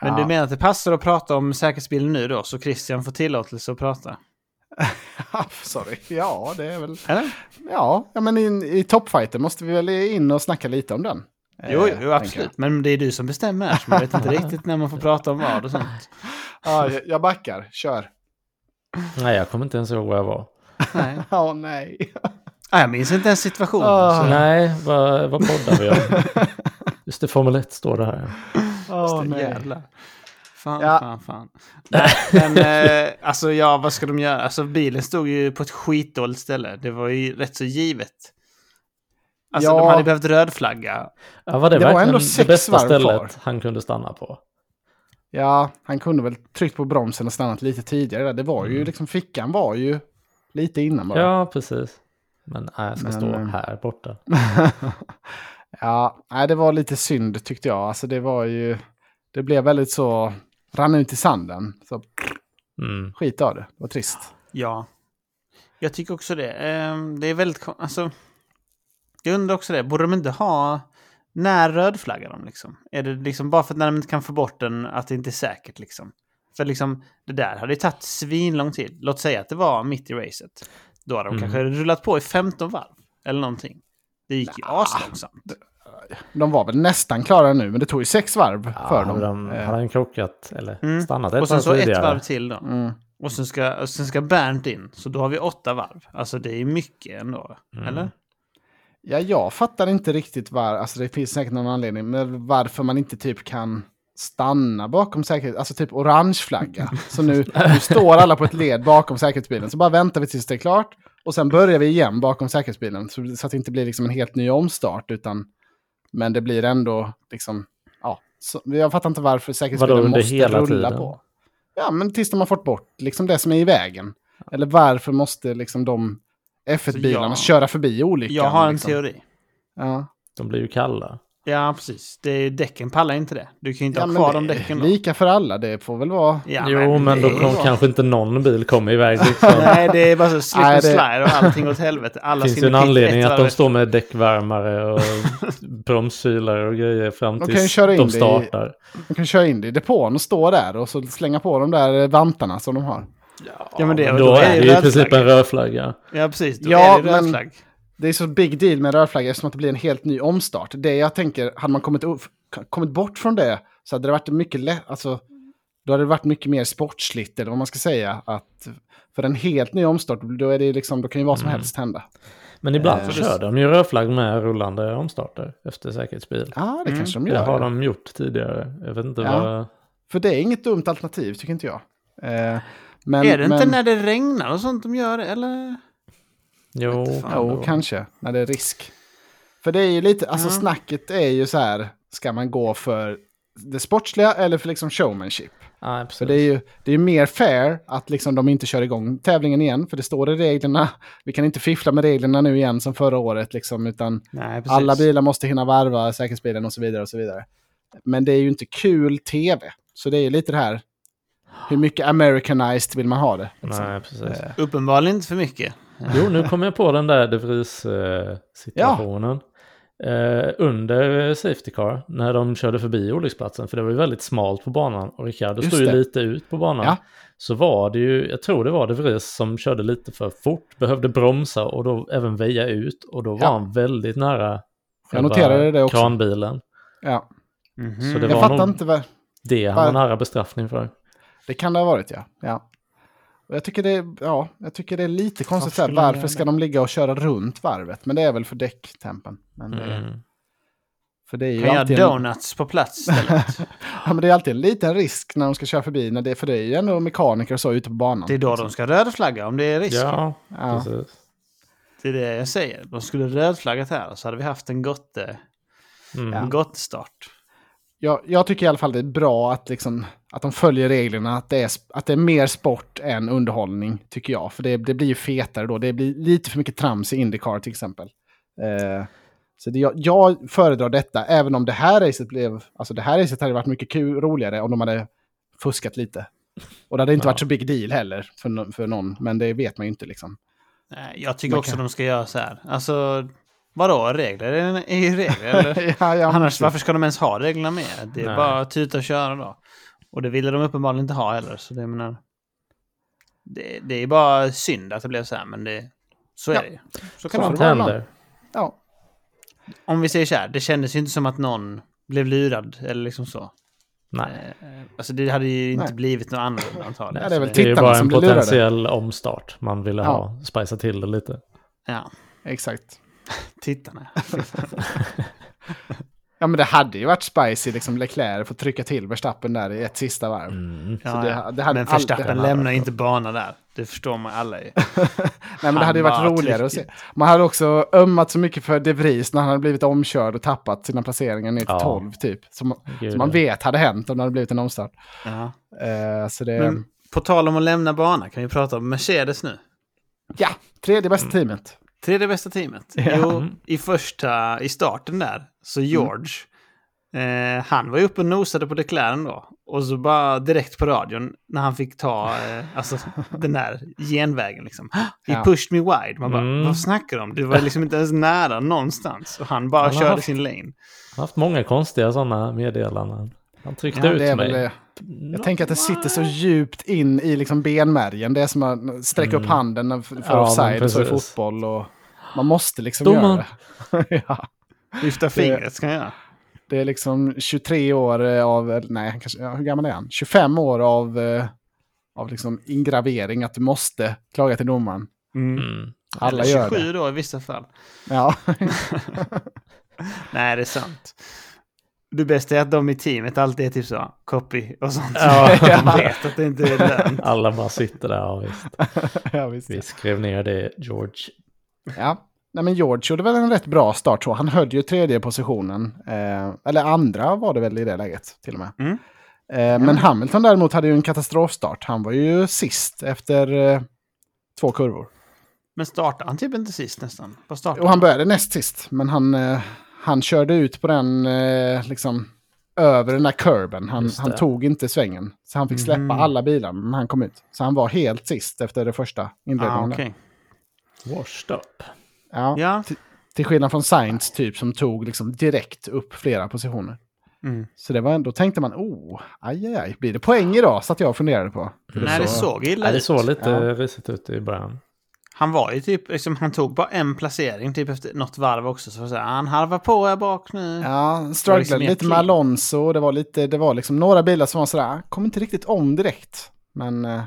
Men Ja. du menar att det passar att prata om säkerhetsbilen nu då, så Christian får tillåtelse att prata? Sorry, ja det är väl... Eller? Ja, ja men i, i toppfighten måste vi väl in och snacka lite om den. Jo, jo, Eh, tänker absolut. Men det är du som bestämmer här, så man vet inte riktigt när man får prata om vad och sånt. jag. Ja, jag- backar. Kör. Nej, jag kommer inte ens ihåg var jag var. Nej. Ja, nej. Ah, jag minns inte ens situationen. Så- Nej, vad, vad poddar vi om? Just det, Formel 1 står det här. Det, nej. jävlar. Fan, Ja. fan, fan. Men eh, alltså ja, vad ska de göra? Alltså bilen stod ju på ett skitdåligt ställe. Det var ju rätt så givet. Alltså Ja. de hade behövt rödflagga. Ja, var det, Det var ändå det sex bästa varv stället kvar. han kunde stanna på? Ja, han kunde väl tryckt på bromsen och stannat lite tidigare. Det var ju Mm. liksom, fickan var ju lite innan bara. Ja, precis. Men nej, jag ska Men, stå eh, här borta. ja, nej, det var lite synd tyckte jag. Alltså det var ju, det blev väldigt så, rann ut i sanden. Så Mm. skit av det, det var trist. Ja. Jag tycker också det. Ehm, det är väldigt... Alltså, jag undrar också det. Borde de inte ha... När rödflaggar de liksom? Är det liksom bara för att när de inte kan få bort den att det inte är säkert liksom? För liksom, det där hade ju tagit svinlång tid. Låt säga att det var mitt i racet. Då hade de Mm. kanske rullat på i 15 varv. Eller någonting. Det gick ju aslångsamt. De var väl nästan klara nu, men det tog ju sex varv Ja, för dem. de, Eh, hade han krockat eller Mm. stannat ett Och sen varv så ett tidigare? varv till då. mm. Och sen ska, och sen ska Bernt in. Så då har vi åtta varv. Alltså det är mycket ändå. Mm. Eller? Ja, jag fattar inte riktigt var, alltså det finns säkert någon anledning, men varför man inte typ kan stanna bakom säkerhet, alltså typ orange flagga. Så nu, nu står alla på ett led bakom säkerhetsbilen, så bara väntar vi tills det är klart och sen börjar vi igen bakom säkerhetsbilen. Så, så att det inte blir liksom en helt ny omstart, utan men det blir ändå liksom, ja, så, jag fattar inte varför säkerhetsbilen Vadå, måste hela rulla tiden? på. Ja, men tills de har fått bort liksom det som är i vägen. Eller varför måste liksom de F1-bilarna jag- köra förbi olyckan? Jag har en liksom? teori. Ja. De blir ju kalla. Ja, precis. Det är, däcken pallar inte det. Du kan ju inte Ja, ha men kvar de däcken då. Lika för alla, det får väl vara... Ja, jo, men det då kanske inte någon bil kommer iväg. Liksom. Nej, det är bara så slip and det- slide och allting åt helvete. Alla Det finns ju en anledning att de står med däckvärmare och bromskylare och grejer fram De kan ju tills köra in de det i- startar. Man kan köra in det i depån och stå där och så slänga på de där vantarna som de har. Ja, men det, då, då är det ju i princip en rödflagga. Ja, precis. Då Ja, är det röd men- flagg. Det är så big deal med rödflagga eftersom att det blir en helt ny omstart. Det jag tänker, hade man kommit, upp- kommit bort från det så hade det varit mycket lätt, alltså då hade det varit mycket mer sportsligt, eller vad man ska säga. Att för en helt ny omstart, då, är det liksom, då kan ju vad som Mm. helst hända. Men ibland Eh, kör de ju rödflagg med rullande omstarter efter säkerhetsbil. Ja, det Mm. kanske de Det gör. har de gjort tidigare. Jag vet inte Ja. vad... För det är inget dumt alternativ, tycker inte jag. Eh, men, är det men, inte när det regnar och sånt de gör det, eller? Jo. Jo, kanske. När det är risk. För det är ju lite, alltså Ja. snacket är ju så här, ska man gå för det sportsliga eller för liksom showmanship? Nej, precis. För det är ju det är mer fair att liksom de inte kör igång tävlingen igen, för det står i reglerna. Vi kan inte fiffla med reglerna nu igen som förra året, liksom, utan Nej, alla bilar måste hinna varva säkerhetsbilen och så vidare. och så vidare. Men det är ju inte kul tv. Så det är ju lite det här, hur mycket americanized vill man ha det? liksom? Nej, precis. Uppenbarligen inte för mycket. Jo, nu kom jag på den där De Vries-situationen. Eh, under Safety Car, när de körde förbi olycksplatsen, för det var ju väldigt smalt på banan och Just stod ju lite ut på banan. Ja. Så var det ju, jag tror det var De Vries som körde lite för fort, behövde bromsa och då även väja ut och då var Ja. han väldigt nära Jag noterade det också. kranbilen. ja. Mhm. Så det Jag var fattar nog inte vad... det han var nära bestraffning för. Det kan det ha varit, ja. ja. Och jag, tycker det, är- ja jag tycker det är lite konstigt. Här, varför göra ska det? de ligga och köra runt varvet? Men det är väl för däcktempen. Men det, Mm. för det är ju Kan göra alltid en, donuts på plats ja, men det är alltid en liten risk när de ska köra förbi. När det, för det är ju ändå mekaniker och så ute på banan. Det är då de ska rödflagga om det är risk. Ja, Ja. precis. Det är det jag säger. De skulle rödflaggat här så hade vi haft en gotte, Mm. en gottestart. Jag, jag tycker i alla fall det är bra att, liksom, att de följer reglerna. Att det, är, att det är mer sport än underhållning, tycker jag. För det, det blir ju fetare då. Det blir lite för mycket trams i Indycar till exempel. Eh, så det, jag, jag föredrar detta, även om det här racet blev... Alltså det här racet hade varit mycket kul, roligare om de hade fuskat lite. Och det hade inte Ja. varit så big deal heller för, för någon, men det vet man ju inte liksom. Jag tycker Man också kan- de ska göra så här. Alltså, vadå? Regler är är ju regler. Eller? ja, ja, Annars, varför ska de ens ha reglerna med? Det är Nej. bara att tuta och köra då. Och det ville de uppenbarligen inte ha heller. Så det, menar, det, det är bara synd att det blev så här, men det, så är Ja. det ju. Så kan Så det får vara. det vara. Händer. Ja, Om vi säger så här, det kändes ju inte som att någon blev lurad eller liksom så. Nej. Eh, Alltså det hade ju inte Nej. blivit något annorlunda antagligen. Nej, det är väl Det är ju bara en blir lurade. potentiell omstart man ville Ja. ha. Spicea till det lite. Ja, exakt. tittarna. Ja, men det hade ju varit spicy, liksom Leclerc får trycka till Verstappen där i ett sista varv. Mm. Ja, Så det- ja. det hade men Verstappen lämnar inte banan där. Det förstår man alla ju. Nej, men det hade ju varit var roligare att se. Man hade också ömmat så mycket för De Vries när han hade blivit omkörd och tappat sina placeringar ner till Ja. 12 typ. Som, som man vet hade hänt om det hade blivit en omstart. Ja. Eh, så det, Men på tal om att lämna banan kan vi prata om Mercedes nu. ja, tredje bästa teamet. Tredje bästa teamet. Ja. Jo, i första, i starten där, så George, eh, han var ju uppe och nosade på Leclerc då. Och så bara direkt på radion när han fick ta eh, alltså, den där genvägen liksom. He Ja. pushed me wide. Man bara, Mm. vad snackar du om? Du var liksom inte ens nära någonstans. Och han bara Han körde haft- sin lane. Han har haft många konstiga sådana meddelanden. Han tryckte Ja, ut mig. väl, jag tänker att det sitter så djupt in i liksom benmärgen. Det är som att sträcka upp Mm. handen för Ja, offside så i fotboll. Och man måste liksom Domaren. göra det. ja. Lyfta fingret ska jag göra. Det är liksom 23 år eh, av, nej, kanske, ja, hur gammal är han? 25 år av, eh, av liksom ingravering att du måste klaga till domaren. Mm. Mm. Alla Eller gör 27 det. då i vissa fall. Ja. Nej, det är sant. Det bästa är att de i teamet alltid är typ så, copy och sånt. Ja. De vet att det inte är lönt. Alla bara sitter där, ja visst. ja, visst. Vi skrev ner det, George. Ja. Nej, men George gjorde väl en rätt bra start så. Han höll ju tredje positionen. Eh, eller andra var det väl i det läget till och med. Mm. Eh, men Hamilton däremot hade ju en katastrofstart. Han var ju sist efter eh, två kurvor. Men startade han typ inte sist nästan? Och han började näst sist, men han, eh, han körde ut på den, eh, liksom, över den där kurben. Han, han tog inte svängen. Så han fick släppa Mhm. alla bilar när han kom ut. Så han var helt sist efter det första inledningen. Ah, okej. Washed up. Ja, Ja. till, till skillnad från Sainz typ som tog liksom direkt upp flera positioner. Mm. Så det var ändå, tänkte man, oh, aj, aj, aj, blir det poäng idag? Satt jag och funderade på. För Nej, det såg illa Nej, det ut. såg lite Ja. risigt ut i början. Han var ju typ, liksom, han tog bara en placering typ efter något varv också. Så, så här, han harvar på här bak nu. Ja, han strugglade liksom lite mer med. Alonso. Det var, lite, det var liksom några bilar som var sådär, kom inte riktigt om direkt. Men eh,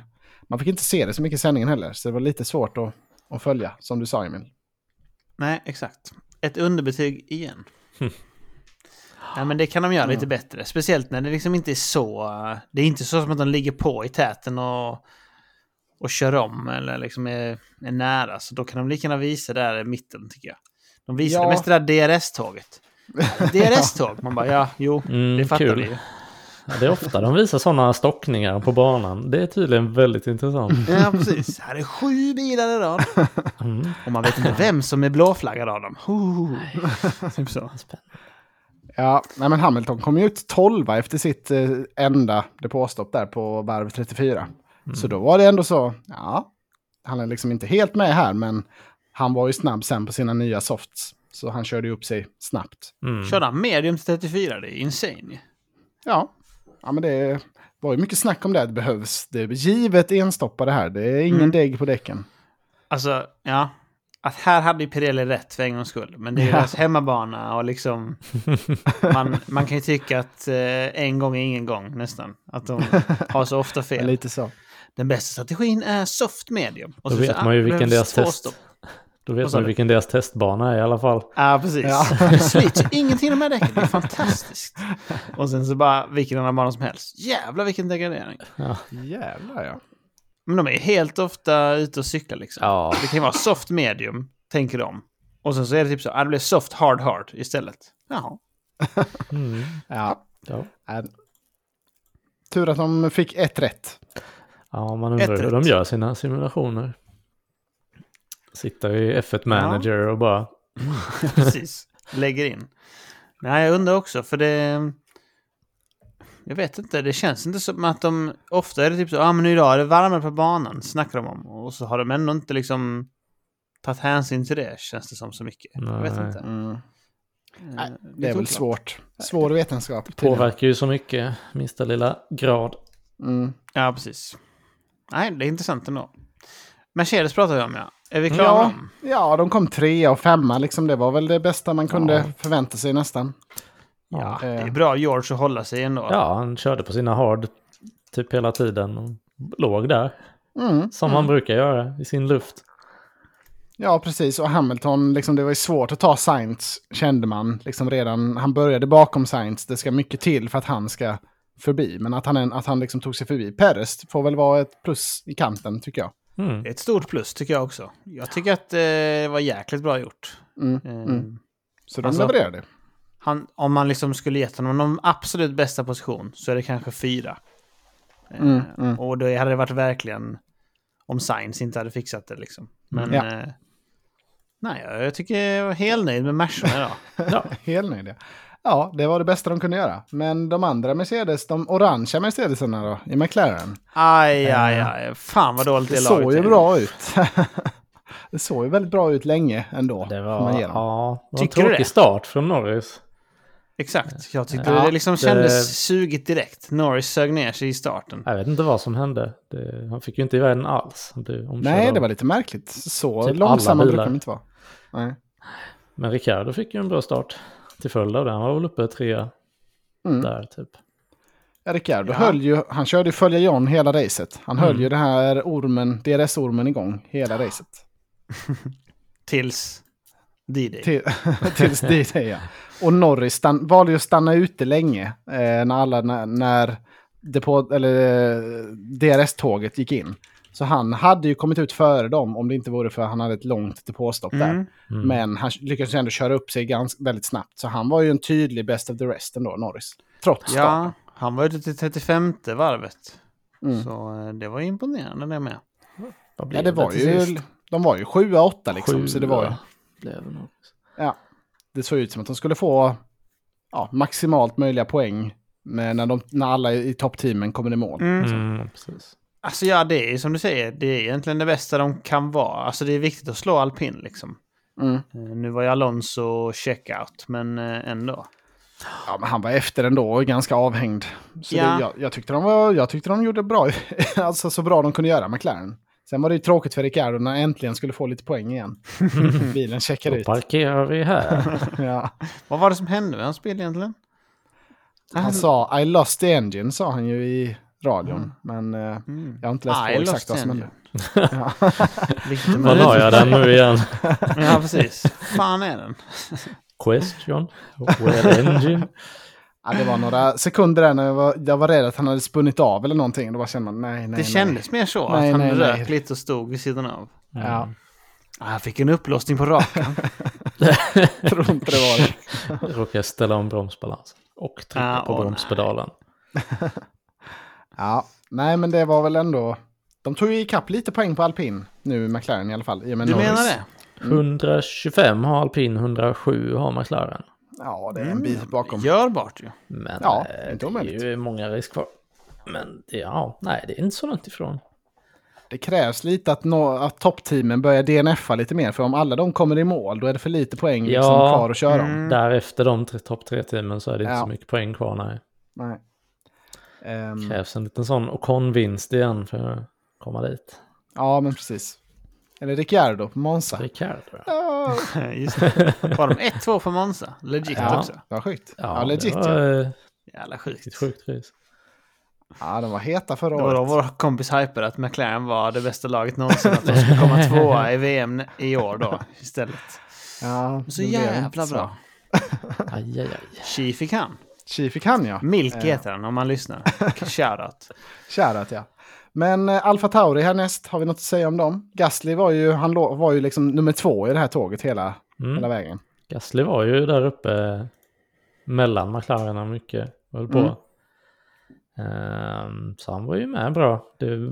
man fick inte se det så mycket i sändningen heller. Så det var lite svårt att, att följa, som du sa Emil. Nej, exakt. Ett underbetyg igen. Ja, men det kan de göra lite bättre. Speciellt när det liksom inte är så... Det är inte så som att de ligger på i täten och, och kör om eller liksom är, är nära. Så då kan de lika gärna visa där i mitten tycker jag. De visade Ja. mest det där DRS-tåget. DRS-tåg. Man bara, ja, jo, Mm, det fattar kul. vi ju. Det är ofta de visar sådana stockningar på banan. Det är tydligen väldigt intressant. Ja, precis. Här är sju bilar i rad. Mm. Och man vet inte vem som är blåflaggad av dem. Typ så. Ja, nej men Hamilton kom ju ut 12 efter sitt eh, enda depåstopp där på varv 34. Så då var det ändå så, ja, han är liksom inte helt med här, men han var ju snabb sen på sina nya softs. Så han körde upp sig snabbt. Mm. Körde han medium till 34? Det är insane. Ja, ja men det var ju mycket snack om det. Det behövs, det är givet enstoppa det här. Det är ingen Mm. degg på däcken. Alltså, ja. Att här hade ju Pirelli rätt för en gångs skull. Men det är ju Ja. deras hemmabana och liksom... Man, man kan ju tycka att eh, en gång är ingen gång nästan. Att de har så ofta fel. Lite så. Den bästa strategin är soft medium. Och Då så- vet så, man ju ah, vilken deras två test. stopp. Då vet man vilken deras testbana är i alla fall. Ja, precis. Ja. Det slits ingenting här däcken. Det är fantastiskt. Och sen så bara vilken annan bana som helst. Jävlar vilken degradering. Jävlar ja. Men de är helt ofta ute och cyklar liksom. Ja. Det kan ju vara soft medium, tänker de. Och sen så är det typ så, det blir soft hard hard istället. Jaha. Mm. ja. Ja. Äh, Tur att de fick ett rätt. ja, man undrar Ett hur de gör sina simulationer. Sitter i F1 Manager och bara... Precis. Lägger in. Nej, jag undrar också, för det... Jag vet inte, det känns inte som att de... Ofta är det typ så, ja ah, men idag är det varmare på banan, snackar de om. Och så har de ändå inte liksom tagit hänsyn till det, känns det som så mycket. Jag vet Nej. inte. Mm. Nej, Eh, Det är väl svårt. Svår vetenskap. tydligen. Påverkar ju så mycket, minsta lilla grad. Mm. Ja, precis. Nej, det är intressant ändå. Mercedes pratar vi om, ja. Är vi klara Ja, ja, de kom trea och femma. Liksom. Det var väl det bästa man kunde Ja. förvänta sig nästan. Ja, Eh. det är bra George att hålla sig ändå. Ja, han körde på sina hard typ hela tiden och låg där. Mm. Som han brukar göra i sin luft. Ja, precis. Och Hamilton, liksom, det var ju svårt att ta Sainz, kände man. Liksom redan, han började bakom Sainz. Det ska mycket till för att han ska förbi. Men att han, att han liksom tog sig förbi Perez får väl vara ett plus i kanten, tycker jag. Mm. Det är ett stort plus tycker jag också. Jag tycker att eh, det var jäkligt bra gjort. Mm. Eh, Mm. Så de Alltså- levererade. han, om man liksom skulle gett honom någon absolut bästa position så är det kanske fyra. Eh, Mm, mm. Och då hade det varit verkligen om Sainz inte hade fixat det liksom. Men Ja. eh, nej, jag- jag tycker jag var helt nöjd med matcherna idag. Ja, Helt nöjd, ja. Ja, det var det bästa de kunde göra. Men de andra Mercedes, de orangea Mercedesarna då, i McLaren. Aj, aj, aj. Fan vad dåligt Det det, såg laget ju är. bra ut. det såg ju väldigt bra ut länge ändå. det var, ja, det var en Tycker du tråkig det? start från Norris. Exakt. Jag tyckte Ja, det liksom det- kändes sugigt direkt. Norris sög ner sig i starten. Jag vet inte vad som hände. Det, han fick ju inte iväg den alls. Nej, det var lite märkligt. Så Typ långsamma alla brukar de inte vara. Nej. Men Ricardo fick ju en bra start. Till följd av det. Han var väl uppe trea Mm. där typ. Ja, Ricciardo Ja. höll ju, han körde ju följa John hela racet. Han höll Mm. ju det här ormen, DRS-ormen igång hela racet. Tills D-Day. Till, tills dit, ja. Och Norris stan, valde ju att stanna ute länge eh, när alla, när, när depå, eller, eh, DRS-tåget gick in. Så han hade ju kommit ut före dem om det inte vore för att han hade ett långt depåstopp där. Mm. Mm. Men han lyckades ändå köra upp sig ganska, väldigt snabbt. Så han var ju en tydlig best of the rest ändå, Norris. Trots starten. Ja, han var ute till 35 varvet. Mm. Så eh, det var imponerande det med. Vad blev Ja, det var ju, de var ju 7-8 liksom. så det var ju, Sjua blev det nog. ja, det såg ut som att de skulle få ja, maximalt möjliga poäng med när, de, när alla i toppteamen kommer i mål. Mm, precis. Alltså ja, det är som du säger, det är egentligen det bästa de kan vara. Alltså det är viktigt att slå alpin liksom. Mm. Eh, Nu var ju Alonso checkout, men eh, ändå. Ja, men han var efter ändå och ganska avhängd. Så Ja. det, jag, jag, tyckte de var, jag tyckte de gjorde bra, alltså så bra de kunde göra, McLaren. Sen var det ju tråkigt för Ricciardo när han äntligen skulle få lite poäng igen. Bilen checkade Då ut. parkerar vi här. Ja. Vad var det som hände med hans bil egentligen? Han sa I lost the engine, sa han ju i radion. Men eh, Mm. jag har inte läst I på exakt vad som hände. Ja. Vilket Var la jag den nu igen? Ja, precis. fan är den? Question? Where engine? Ja, det var några sekunder där när jag var, jag var rädd att han hade spunnit av eller någonting. Då bara kände man nej, nej, Det nej. kändes mer så, Nej, att han nej, nej. rök lite och stod vid sidan av. Ja, Ah, Han fick en upplåsning på raken. tror inte det var det. Råkar ställa om bromsbalansen. Och trycka Ah, på åh, bromspedalen. Ja, nej men det var väl ändå... De tog ju ikapp lite poäng på alpin nu, McLaren i alla fall. i Du Norris. menar det? 125 har alpin, 107 har McLaren. Ja, det är en bit bakom. Görbart ju. Men Ja, eh, inte det är ju många race kvar. Men det, ja, nej, det är inte så långt ifrån. Det krävs lite att, nå, att toppteamen börjar DNFa lite mer. För om alla de kommer i mål, då är det för lite poäng liksom, Ja, kvar att köra om. mm. Därefter de topp tre teamen så är det inte Ja. så mycket poäng kvar. Nej. Nej. Ehm, krävs en liten sån Ocon-vinst igen för att komma dit. ja, men precis. Eller Ricciardo på Monza. Ricardo. Ja, Just det. Var de 1-2 på Monza? Legit ja, också. det var sjukt. Ja, Ja, legit. det var Ja. eh, Jävla sjukt. sjukt race. ja, de var heta förra Det var då året. vår kompis hyper att McLaren var det bästa laget någonsin. Att de skulle komma tvåa i VM i år då istället. Ja, Så jävla så. bra. Aj, aj, aj. Chi fick han. Chi fick han ja. Milk Eh. heter han om man lyssnar. Shoutout. Kärat ja. Men eh, Alfa Tauri härnäst, har vi något att säga om dem? Gasly var ju, han var ju liksom nummer två i det här tåget hela, hela Mm. vägen. Gasly var ju där uppe mellan McLaren och mycket. Höll på. Mm. Ehm, så han var ju med bra. Det,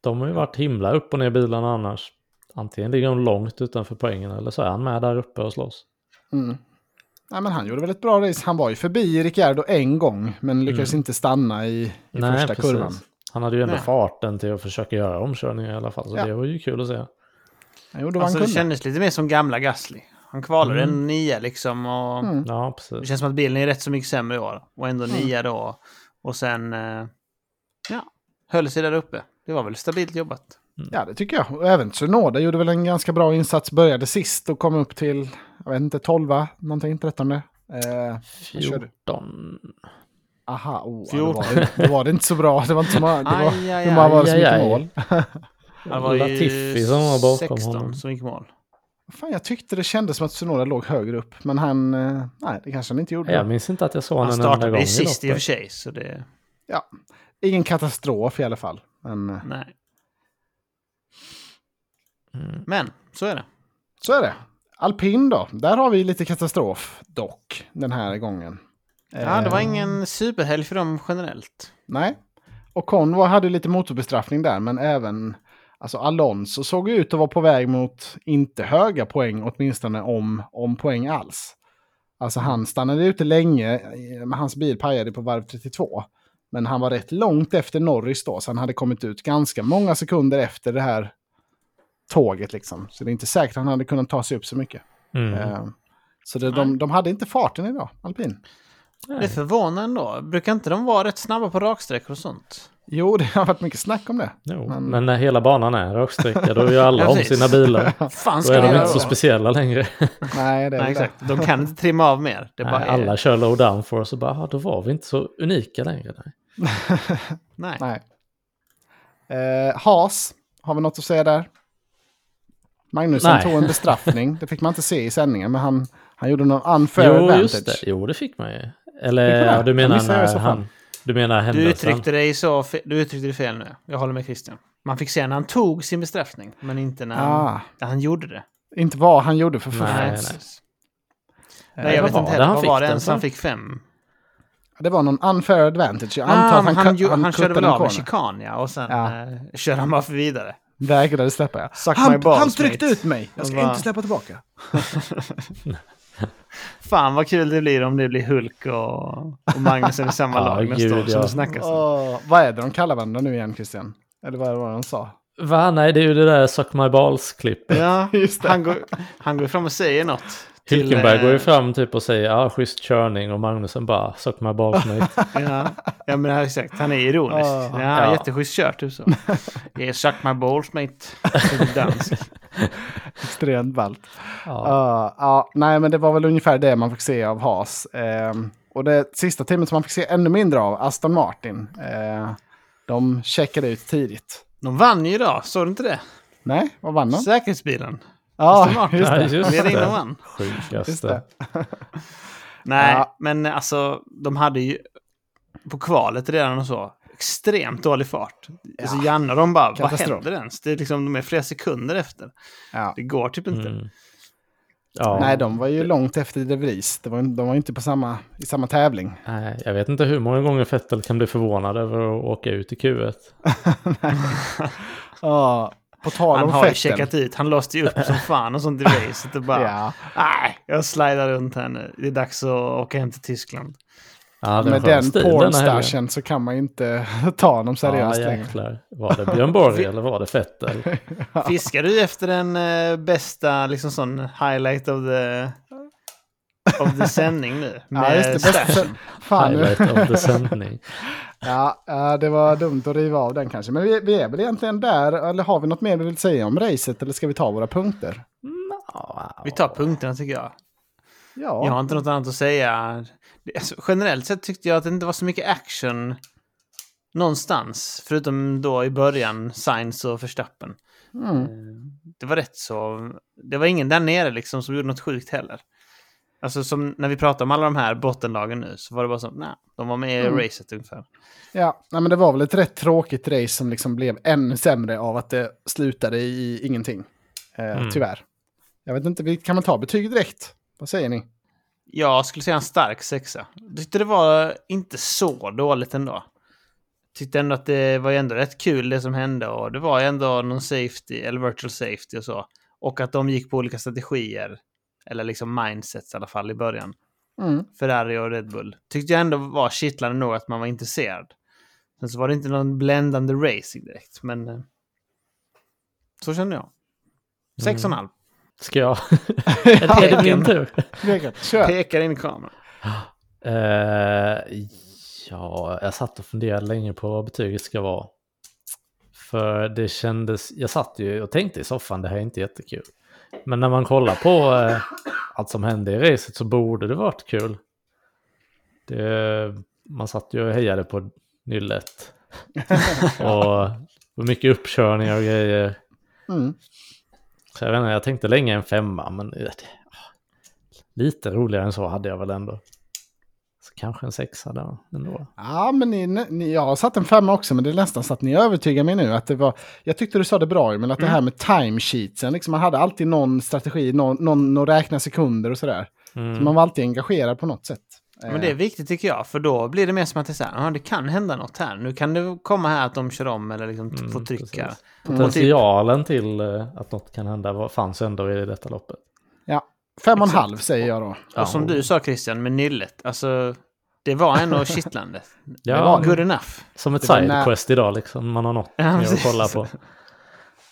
de har ju varit himla upp och ner bilarna annars. Antingen ligger de långt utanför poängen eller så är han med där uppe och slåss. Mm. Ja, men han gjorde väl ett bra race. Han var ju förbi Ricciardo en gång, men lyckades inte stanna i, i första kurvan. Han hade ju ändå Nej. farten till att försöka göra omkörningar i alla fall. Så Ja. det var ju kul att se. Han gjorde Alltså, han det kunde. kändes lite mer som gamla Gasly. Han kvalade Mm. en nia liksom. Och Mm. Ja, Det precis. känns som att bilen är rätt så mycket sämre i år. Och ändå Mm. nia då. Och sen... eh, Ja, höll sig där uppe. Det var väl stabilt jobbat. Ja, det tycker jag. Och även Tsunoda gjorde väl en ganska bra insats. Började sist och kom upp till, jag vet inte, 12, någonting, 13. Eh, vad körde du? 14. aha, oh, ja, då, var det, då var det inte så bra. Det var inte så många, det var, Aj, aj, hur många var det som aj, gick mål? Det var Latifi som var bakom 16 honom. som gick mål. Fan, jag tyckte det kändes som att Tsunoda låg högre upp. Men han, eh, nej, det kanske han inte gjorde. Jag minns inte att jag såg Han honom en enda startade gång ju i sist i och för sig. Så det... Ja, ingen katastrof i alla fall. Men eh, Nej. Mm. Men, så är det. så är det. Alpin då, där har vi lite katastrof dock den här gången. Ja, det var Eh, ingen superhelg för dem generellt. Nej. Och Convo hade lite motorbestraffning där, men även alltså Alonso såg ut att vara på väg mot inte höga poäng, åtminstone om, om poäng alls. Alltså han stannade ute länge, eh, men hans bil pajade på varv 32. Men han var rätt långt efter Norris då, så han hade kommit ut ganska många sekunder efter det här tåget liksom. Så det är inte säkert att han hade kunnat ta sig upp så mycket. Mm. Eh, så det, de, de hade inte farten idag, alpin. Det är förvånande ändå. Brukar inte de vara rätt snabba på raksträckor och sånt? Jo, det har varit mycket snack om det. Jo, Men- men när hela banan är raksträcka då är ju alla Ja, om sina bilar. fan Då är de inte så speciella längre. Nej, det är Nej, det. exakt. De kan inte trimma av mer. Det Nej, är- alla kör low downforce och bara, då var vi inte så unika längre. Nej. Nej. Nej. Eh, Haas, har vi något att säga där? Magnusson Nej. tog en bestraffning. Det fick man inte se i sändningen, men han, han gjorde någon unfair Jo, advantage. just det. Jo, det fick man ju. Eller man ja, du menar så när han... Du menar Du händelsen? uttryckte dig så du uttryckte dig fel nu. Jag håller med Christian. Man fick se när han tog sin bestraffning, men inte när han, Ah, när han gjorde det. inte vad han gjorde för Nej, förfall. nej. Eh, Nej, jag vad vet var inte heller. han Vad var det den ens han fick fem? Det var någon unfair advantage. Jag Ah, antar att han, han, han, han, körde väl av en chikan, ja. Och sen Ja. eh, körde han bara för vidare. Vägrade släppa, ja. Suck Han, balls, han tryckte mate. ut mig. Jag ska bara- inte släppa tillbaka. Fan vad kul det blir om det blir Hulk och, och Magnusen i samma lag nästa gud, år som ja. det snackas om. Åh, vad är det de kallar varandra nu igen, Christian? Eller vad var det de sa? Va? Nej, det är ju det där Suck My Balls-klippet. Ja, Just det. han går, han går fram och säger något. Hylkenberg går ju eh, fram typ och säger ja, schysst körning och Magnusen bara Suck My Balls mate. Ja. Ja men exakt, han är ironisk. Ah. ja, Ja. Jätteschysst kört typ så. Yeah, suck my balls mate. Dansk. Extremt ballt. Ja. Ja, ja, nej, men det var väl ungefär det man fick se av Haas. Ehm, och det sista teamet som man fick se ännu mindre av, Aston Martin, eh, de checkade ut tidigt. De vann ju idag, såg du inte det? Nej, vad vann de? Säkerhetsbilen. Ja, just Ja, det. just det. vann. Just Sjukaste. det. Nej, Ja. men alltså de hade ju på kvalet redan och så extremt dålig fart. Alltså Janne och de bara, vad händer ens? Det är liksom, de är flera sekunder efter. Ja. Det går typ inte. Mm. Ja. Nej, de var ju långt efter De Vries. Det var, de var ju inte på samma, i samma tävling. Nej, jag vet inte hur många gånger Fettel kan bli förvånad över att åka ut i Q1. Ja, på tal Han om har ju checkat ut, han låste ju upp som fan och sånt i racet och bara, Ja, nej, jag slidar runt här nu. Det är dags att åka hem till Tyskland. Ja, det med den pornstashen så kan man ju inte ta honom seriöst ja, längre. Var det Björn Borg eller var det Fettel? Fiskar du efter den eh, bästa liksom sån highlight of the, of the sändning nu? Ja, Med just det. Bästa, fan, Highlight of the sändning. ja, ja, det var dumt att riva av den kanske. Men vi, vi är väl egentligen där. Eller har vi något mer vi vill säga om racet? Eller ska vi ta våra punkter? Ja, Vi tar punkterna tycker jag. Ja, Jag har inte något annat att säga. Alltså, generellt sett tyckte jag att det inte var så mycket action någonstans. Förutom då i början, Sainz och Verstappen. mm. Eh, Det var rätt så... Det var ingen där nere liksom som gjorde något sjukt heller. Alltså som när vi pratar om alla de här bottenlagen nu så var det bara så, nej, de var med i Mm. racet ungefär. ja nej, men det var väl ett rätt tråkigt race som liksom blev ännu sämre av att det slutade i ingenting. Eh, Mm. Tyvärr. Jag vet inte, vi kan man ta betyg direkt? Vad säger ni? Jag skulle säga en stark sexa. Jag tyckte det var inte så dåligt ändå. Tyckte ändå att det var ändå rätt kul det som hände och det var ändå någon safety, eller virtual safety och så. Och att de gick på olika strategier, eller liksom mindsets i alla fall i början. Mm. Ferrari och Red Bull. Tyckte jag ändå var kittlande nog att man var intresserad. Sen så var det inte någon bländande racing direkt, men... eh, Så kände jag. Sex och en halv. Ska jag? är det min tur? Pekar in i kameran. Eh, ja, jag satt och funderade länge på vad betyget ska vara. För det kändes, jag satt ju och tänkte i soffan, det här är inte jättekul. Men när man kollar på eh, allt som hände i racet så borde det varit kul. Det, man satt ju och hejade på nyllet. och mycket uppkörningar och grejer. Mm. Så jag vet inte, jag tänkte länge en femma, men lite roligare än så hade jag väl ändå. Kanske en sexa där ändå. Ja, men ni, ni, jag har satt en femma också, men det är nästan så att ni övertygar mig nu. Att det var, jag tyckte du sa det bra, men att det här med timesheetsen, liksom, man hade alltid någon strategi, någon, någon att räkna sekunder och sådär. Mm. Så man var alltid engagerad på något sätt. Men det är viktigt tycker jag, för då blir det mer som att det, är så här, "Ja, det kan hända något här. Nu kan det komma här att de kör om eller liksom Mm, får trycka. precis. Mm. Potentialen till eh, att något kan hända fanns ändå i detta loppet. Ja, fem och en halv säger jag då. Ja, Och som du sa Christian, med nyllet, alltså det var ändå kittlande. Det Ja. var good enough. Som ett Det sidequest quest idag liksom, man har något Ja, att kolla på.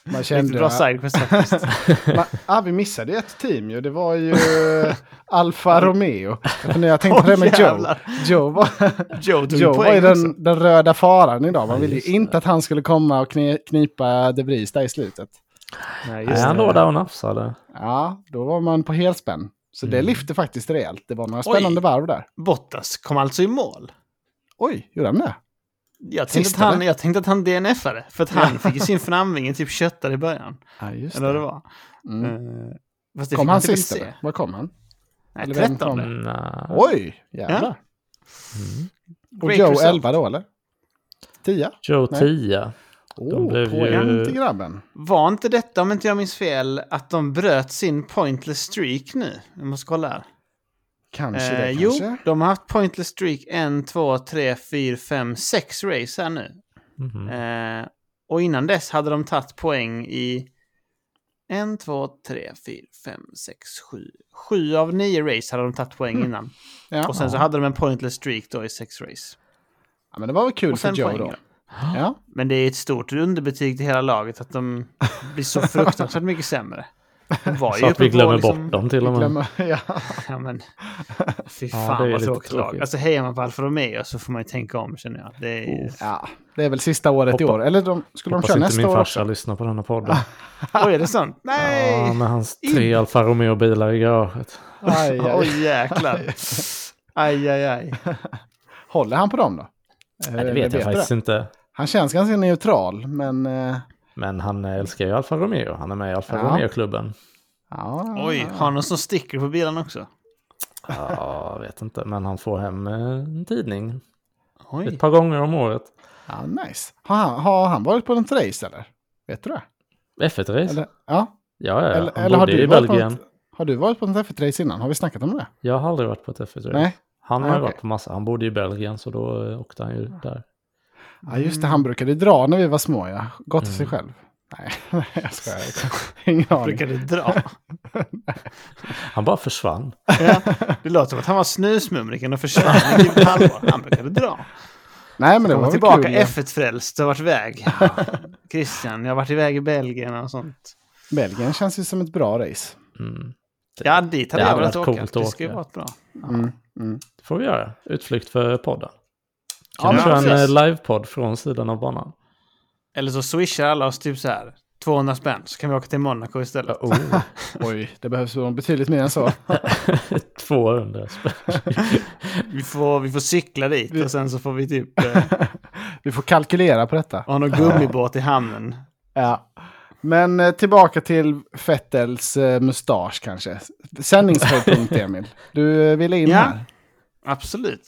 Man kände... bra sidequest faktiskt. Man, ah, vi missade ett team ju. Det var ju Alfa Romeo. Jag, funderar, jag tänkte på det med Joe. Joe var, Joe Joe var ju den, den röda faran idag. Man Ja, ville ju inte det. att han skulle komma och knipa De Vries där i slutet. Nej, Nej, just han det. låg där och nafsade. Ja, då var man på helspänn. Så det Mm. lyfte faktiskt rejält. Det var några Oj. spännande varv där. Bottas kom alltså i mål. Oj, gjorde han det? Jag tänkte, att han, eller? jag tänkte att han DNFade, för att han fick ju sin framvinge typ köttad i början. Ja, just Eller vad det var. Mm. Fast det Kom han typ sist eller? Var kom han? Nej, Eller vem 13. kom? Mm, nej. Oj, jävlar. Mm. Och Great Joe result. 11 då eller? 10? Joe Nej. 10. Oh, blev ju- till grabben. Var inte detta, om inte jag minns fel, att de bröt sin pointless streak nu? Jag måste kolla här. Kanske Eh, det jo, kanske. de har haft pointless streak en, två, tre, fyra, fem, sex race här nu. Mhm. Eh, och innan dess hade de tagit poäng i en, två, tre, fyra, fem, sex, sju. Sju av nio race hade de tagit poäng Mm. innan. Ja. Och sen så hade de en pointless streak då i sex race. ja, men det var väl kul Och för Joe poäng. då. Ja. Men det är ett stort underbetyg till hela laget att de blir så fruktansvärt mycket sämre. De var ju Så att uppe vi glömmer liksom- bort dem till och med. Glömmer, ja. Ja, men, fy Ja, fan det är vad tråkigt lag. tråkigt. Alltså hejar man på Alfa Romeo så får man ju tänka om känner jag. Det är... ja, det är väl sista året i Hoppa- år. Eller de, skulle de Hoppas köra inte nästa min år farsa också? lyssnar på denna podden. Oj, är det sant? Nej! Ja, med hans tre Alfa Romeo-bilar i garaget. Aj, aj. Oj, jäklar. Aj, aj, aj. Håller han på dem då? Nej, det vet jag du faktiskt inte. Han känns ganska neutral, men... eh, Men han älskar ju Alfa Romeo. Han är med i Alfa Ja. Romeo-klubben. Ja, Oj, har han någon sån sticker på bilen också? Ja, jag vet inte. Men han får hem eh, en tidning Oj. ett par gånger om året. ja, nice. Har han, har han varit på något race eller? Vet du det? F1-race? Eller, ja. Ja, ja, Eller, han eller har, du i varit på Belgien. något, har du varit på något F1-race innan? Har vi snackat om det? Jag har aldrig varit på ett F1-race. Nej. Han har Nej, varit på massa. Han bodde i Belgien så då eh, åkte han ju där. Ja, just det. Han brukade dra när vi var små, ja. Gått till sig Mm. själv. Nej, jag skojar. Ingen aning. Brukar du dra? Han bara försvann. Ja, det låter som att han var snusmumriken och försvann i typ ett halvår. Han brukade dra. Nej, men det var tillbaka kul. ja. F1-frälst och varit iväg. Ja, Christian, jag har varit iväg i Belgien och sånt. Belgien känns ju som ett bra race. Mm. Ja, dit hade Det jag velat åka. coolt Det ska ju varit bra. Mm, mm. Det får vi göra. Utflykt för podden. Ja, Kan vi men köra en precis. eh, livepodd från sidan av banan? Eller så swishar alla oss typ så här 200 spänn så kan vi åka till Monaco istället. Oh, Oj, det behövs betydligt mer än så. 200 spänn. Vi får, vi får cykla dit och sen så får vi typ eh, Vi får kalkylera på detta. ha någon gummibåt i hamnen. Ja. Men eh, tillbaka till Fettels eh, mustasch kanske. Sändningshöjdpunkt, Emil. Du eh, ville in Ja. här. Absolut.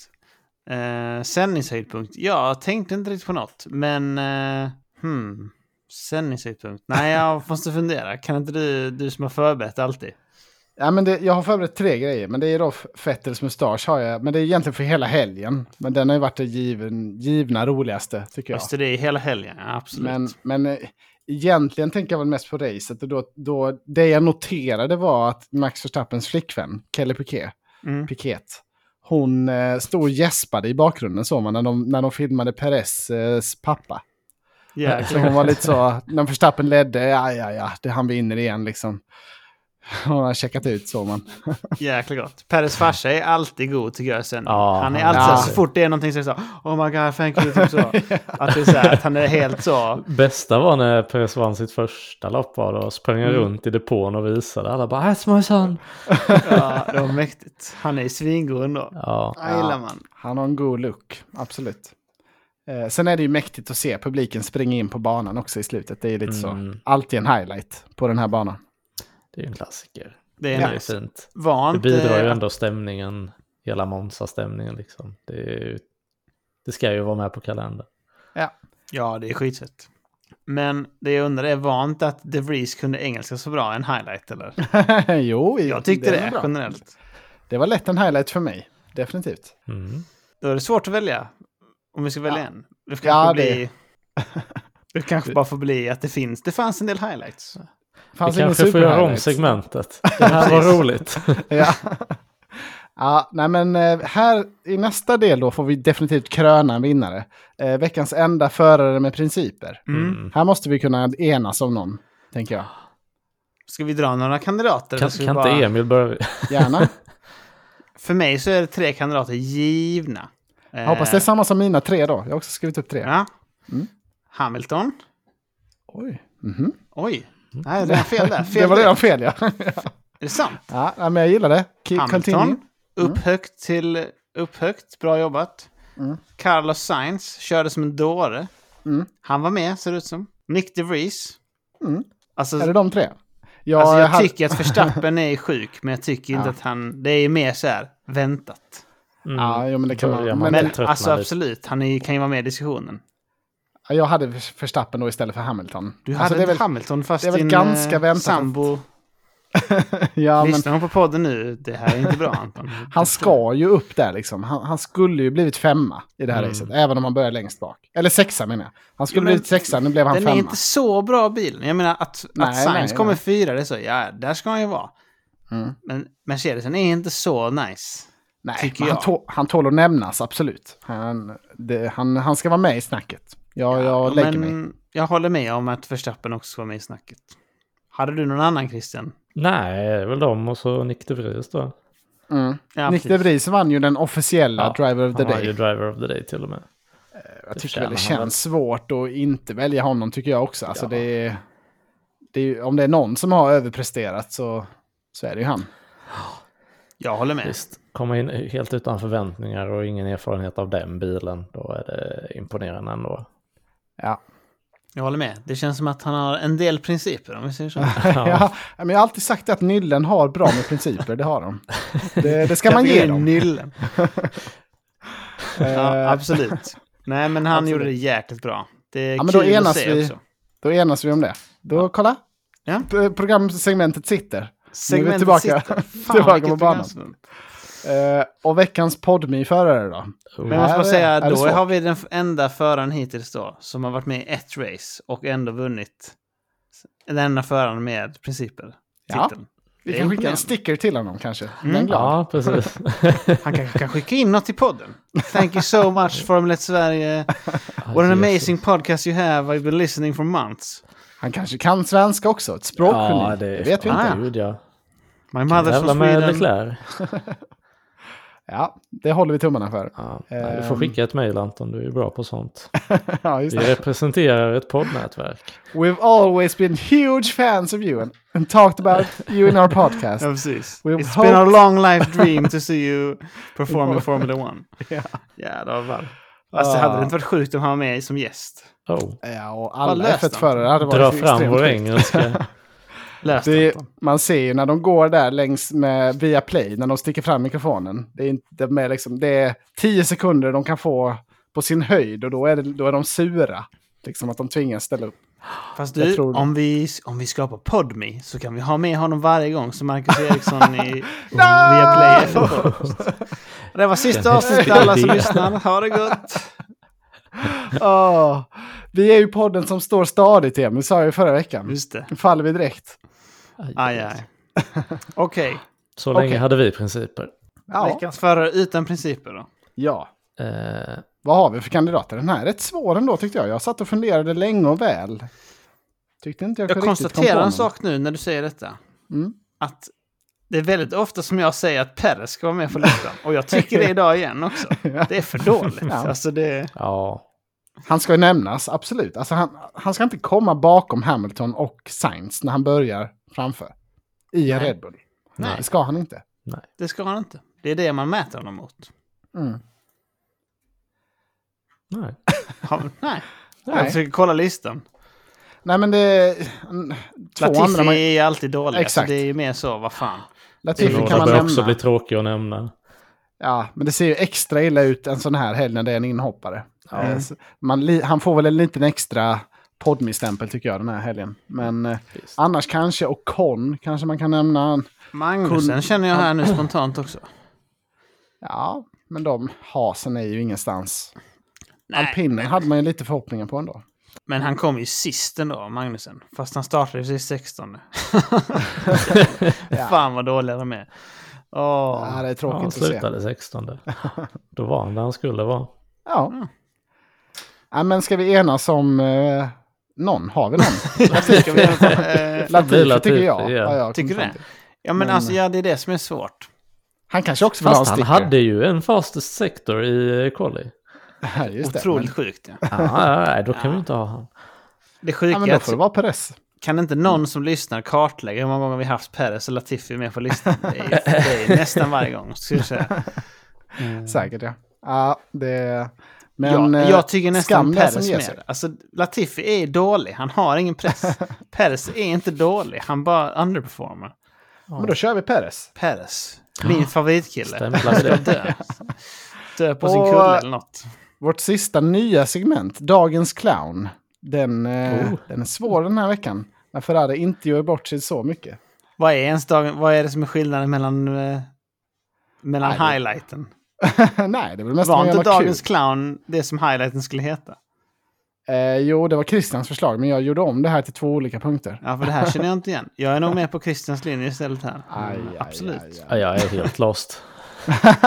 Eh, sändningshöjdpunkt. Jag tänkte inte riktigt på något, men... Eh, hmm. Sändningshöjdpunkt. Nej, jag måste fundera. Kan inte du, du som har förberett alltid? Ja, men det, jag har förberett tre grejer, men det är då Fettels mustasch har jag. Men det är egentligen för hela helgen. Men den har ju varit det given, givna roligaste, tycker jag. Just det, det är hela helgen. Ja, absolut. Men, men eh, egentligen tänker jag väl mest på racet. Och då, då, det jag noterade var att Max Verstappens flickvän, Kelly Piquet, Mm. Piquet, hon eh, stod och gäspade i bakgrunden så man när de, när de filmade Perez eh, pappa. Ja, Så hon var lite så, när Verstappen ledde, ja ja ja, det han vinner igen liksom. Hon har checkat ut så man. jäkla gott. Peres farsa är alltid god tycker jag sen. Ja, han är alltid så, Ja. så fort det är någonting så är det så Oh my god, thank you. Typ så. Att det är så här, att han är helt så. Bästa var när Perez vann sitt första lopp var då sprang Mm. runt i depån och visade. Alla bara “That's my son”. Ja, det var mäktigt. Han är svingod ändå. Ja, Ja, gillar man. Han har en god look, absolut. Eh, sen är det ju mäktigt att se publiken springa in på banan också i slutet. Det är lite Mm. så, alltid en highlight på den här banan. Det är ju en klassiker. Det är Det är fint. Var Det bidrar ju ändå stämningen, hela Monza-stämningen liksom. Det, är ju, det ska ju vara med på kalendern. Ja, det är skitsött. Men det jag undrar är, var inte att De Vries kunde engelska så bra en highlight eller? jo, Jag tyckte det, bra. generellt. Det var lätt en highlight för mig, definitivt. Mm. Då är det svårt att välja. Om vi ska välja Ja. en. Det kanske Ja, blir... Det kanske bara får bli att det finns. Det fanns en del highlights. Vi Fanns ingen kanske får göra om superhighlights. segmentet. Det här var roligt. ja. ja, nej men eh, här i nästa del då får vi definitivt kröna en vinnare. Eh, veckans enda förare med principer. Mm. Mm. Här måste vi kunna enas om någon, tänker jag. Ska vi dra några kandidater? Kan, vi kan bara... inte Emil börja? Gärna. För mig så är det tre kandidater givna. Jag hoppas det är samma som mina tre då. Jag har också skrivit upp tre. Ja. Mm. Hamilton. Oj. Mhm. Oj. Nej, det var fel där. Fel Det var redan fel ja. Är det sant? ja, men jag gillar det. Keep, continue. Hamilton. Upp högt till upp högt. Bra jobbat. Mm. Carlos Sainz körde som en dåre. Mm. Han var med, ser det ut som. Nick DeVries. Mm. Alltså, Är det de tre? Jag, alltså jag hade- tycker att Verstappen är sjuk, men jag tycker inte Ja. att han... Det är mer så här, väntat. Mm. Ja, jo, men det kan man- men- Men alltså absolut, han är, kan ju vara med i diskussionen. Jag hade Verstappen då istället för Hamilton. Du Alltså, hade det är inte väl, Hamilton fast det är väl din ganska eh, väntat sambo... ja, men Lyssnar hon på podden nu? Det här är inte bra Anton. han ska ju upp där liksom. Han, han skulle ju blivit femma i det här Mm. racet. Även om han börjar längst bak. Eller sexa menar jag. Han skulle Jo, men blivit sexa, nu blev han Den femma. är inte så bra bilen. Jag menar att, Nej, att Sainz kommer nej. fyra, det är så, ja, där ska han ju vara. Mm. Men Mercedesen är inte så nice. Nej, men han, tål, han tål att nämnas, absolut. Han, det, han, han ska vara med i snacket. Jag, jag lägger men mig. jag håller med om att Verstappen också vara med i snacket. Hade du någon annan Christian? Nej, det är väl de och så Nick de Vries då. Mm. Ja, Nick de. Vries vann ju den officiella Driver of the han var ju Day. Driver of the Day till och med. Jag tycker förtjänar väl det han väl. känns svårt att inte välja honom tycker jag också. Alltså Ja. det är, det är, om det är någon som har överpresterat så, så är det ju han. Jag håller med. Visst, komma in helt utan förväntningar och ingen erfarenhet av den bilen, då är det imponerande ändå. Ja. Jag håller med. Det känns som att han har en del principer, om vi säger så. ja. men jag har alltid sagt att Nyllen har bra med principer, det har de. Det, det ska man ge dem. Nyllen. Ja, Eh, absolut. Nej, men han Absolut. gjorde det jäkligt bra. Det är Ja, men då kul att enas se vi. också. Då enas vi om det. Då, kolla. Ja. Programsegmentet sitter. Segmentet tillbaka. sitter. Fan, Tillbaka vilket på banan. Eh, och veckans podmi förare då? Oh. Men jag måste bara säga, då svårt. har vi den enda föraren hittills då som har varit med i ett race och ändå vunnit. Den enda föraren med principer. Ja. Titeln. Vi kan skicka en sticker till honom kanske. Mm. Ja, precis. Han kanske kan skicka in något i podden. Thank you so much Formel 1 Sverige. What an amazing podcast you have. I've been listening for months. Han kanske kan svenska också, ett språkgeni. Ja, det, det vet vi inte. Ah, Gud, ja. My mother's from Sweden. Ja, det håller vi tummarna för. Ja, nej, du får Ehm. skicka ett mejl Anton, du är bra på sånt. ja, just Vi representerar ett poddnätverk. We've always been huge fans of you and, and talked about you in our podcast. Ja, precis. We've It's been a hoped- long life dream to see you perform in Formula 1. Ja. Jävlar. Alltså hade det inte varit sjukt om han var med som gäst? Oh, Ja, och alla löst F1-förare hade varit dra fram vår engelska. Löst Det, man ser ju när de går där längs med via play, när de sticker fram mikrofonen. Det är, inte, de är liksom, det är tio sekunder de kan få på sin höjd och då är, det, då är de sura. Liksom att de tvingas ställa upp. Fast du, tror om vi, om vi skapar Podme så kan vi ha med honom varje gång som Marcus Eriksson i Viaplay F1 Det var sista avsnittet alla som lyssnar. Ha det gott! Åh, vi är ju podden som står stadigt, Emil, sa jag ju förra veckan. Just det. Nu faller vi direkt. Aj, aj. Okej. Så länge Okej. hade vi principer. Ja. Veckans förare utan principer då. ja. Eh, Vad har vi för kandidater? Den här är rätt svår ändå tyckte jag. Jag satt och funderade länge och väl. Tyckte inte jag, Jag konstaterar en sak nu när du säger detta. Mm. Att det är väldigt ofta som jag säger att Perez ska vara med på listan. Och jag tycker det idag igen också. Det är för dåligt. Ja. Alltså det... ja, Han ska ju nämnas, absolut. Alltså han, han ska inte komma bakom Hamilton och Sainz när han börjar framför. I en Nej. Red Bull. Nej. Det ska han inte. Det ska han inte. Det är det man mäter honom mot. Mm. nej. Nej. Nej. Jag försöker kolla listan. Nej men det är två andra. Latifi Man, är alltid dålig. Exakt. Alltså det är ju mer så, vad fan. Latifi kan man nämna. också bli tråkiga att nämna. Ja, men det ser ju extra illa ut en sån här helg när det är en inhoppare. Ja. Så Man, han får väl en liten extra podmi-stämpel tycker jag den här helgen. Men eh, annars kanske, och Con kanske man kan nämna. Magnusen känner jag här nu spontant också. Ja, men de hasen är ju ingenstans. Nej, Alpinen hade man ju lite förhoppningar på ändå. Men han kom ju sist ändå, Magnusen. Fast han startade ju i 16. Fan vad dåliga de är. Åh. Ja, det är Ja, tråkigt han att se. slutade 16. Då var han där han skulle vara. Ja. Mm. ja. Men ska vi enas om eh, någon? Har vi någon? Eh, Latifi Latifi, tycker jag. ja. Ja, jag Tycker du det? Ja, men, Men- alltså, ja, det är det som är svårt. Han kanske också vill ha en Fast han sticker. hade ju en fastest sector i quali. Ja, just det. Otroligt Men, sjukt. Ja. Ja, då kan vi inte ha han. Det sjuka ja, men då får det vara Perez. kan inte någon som lyssnar kartlägga hur många gånger vi haft Perez och Latifi med på listan? Det är, det är nästan varje gång, skulle jag säga. Mm. Säkert ja. Ja, det... Men ja, eh, jag tycker nästan Perez ger mer. Alltså, Latifi är dålig, han har ingen press. Perez är inte dålig, han bara underperformar. Men då kör vi Perez. Perez, min favoritkille. Stämplar det. dö. Dö på sin kulle eller något. Vårt sista nya segment, Dagens Clown. Den, eh, Oh. den är svår den här veckan. När Ferrari inte gör bort sig så mycket. Vad är, ens dag, vad är det som är skillnaden mellan, eh, mellan Nej, det- highlighten? Nej, det är väl mest Var inte dagens kul. clown det som highlighten skulle heta? Eh, jo, det var Christians förslag, men jag gjorde om det här till två olika punkter. Ja, för det här känner jag inte igen. Jag är nog med på Christians linje istället här. Aj, aj, Absolut. aj, Ja, aj. jag är helt lost.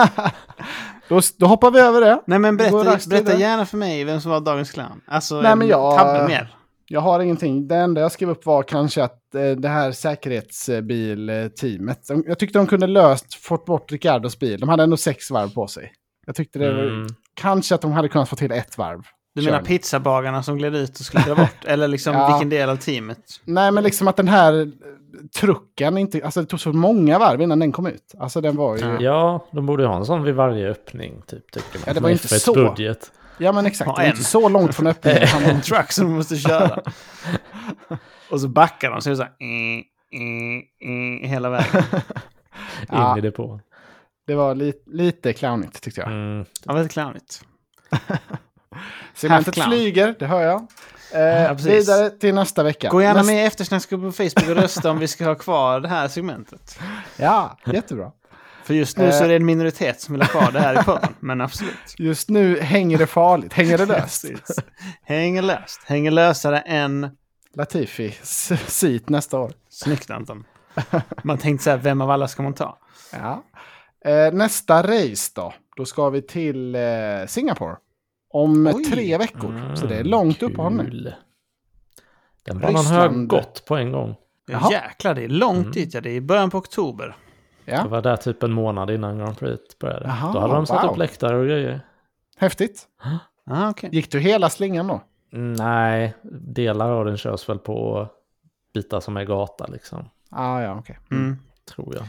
Då, då hoppar vi över det. Nej men berätta, berätta gärna för mig vem som var dagens clown. Alltså, Nej, men jag- mer. Jag har ingenting. Det enda jag skrev upp var kanske att eh, det här säkerhetsbilteamet. Jag tyckte de kunde löst fått bort Ricardos bil. De hade ändå sex varv på sig. Jag tyckte det var, Mm. kanske att de hade kunnat få till ett varv. Du menar pizzabagarna som gled ut och skulle dra bort? Eller liksom Ja. vilken del av teamet? Nej, men liksom att den här eh, trucken inte... Alltså det tog så många varv innan den kom ut. Alltså den var ju... Ja. Ja, Ja, de borde ju ha en sån vid varje öppning, typ, tycker man. Ja, det var inte F1 så. budget. men exakt. Ja, det var en. inte så långt från öppningen. Han En truck som de måste köra. och så backar de så är det så här... eh, eh, hela vägen. Ja. In i depån. Det var li lite clownigt tyckte jag. Mm. Ja, väldigt clownigt. Cementet flyger, det hör jag. Eh, Ja, vidare till nästa vecka. Gå gärna Nästa- med i eftersnacksgruppen på Facebook och rösta om vi ska ha kvar det här segmentet. Ja, jättebra. För just nu Eh. så är det en minoritet som vill ha kvar det här i podden. Men absolut. Just nu hänger det farligt. Hänger det löst? Hänger löst. Hänger lösare än... Latifi, sit nästa år. Snyggt Anton. Man tänkte så här, vem av alla ska man ta? Ja. Eh, nästa race då? Då ska vi till eh, Singapore. Om Oj. tre veckor. så det är Mm, långt uppehåll nu. Den banan har jag gått på en gång. Jaha. Jäklar, det är långt Mm. dit. Ja, det är i början på oktober. Ja, var där typ en månad innan Grand Prix började. Jaha, Då hade de satt wow. upp läktare och grejer. häftigt. Ah, okej. Gick du hela slingan då? Mm, Nej, delar av den körs väl på bitar som är gata liksom. Ah, ja, okej. Mm. Tror jag.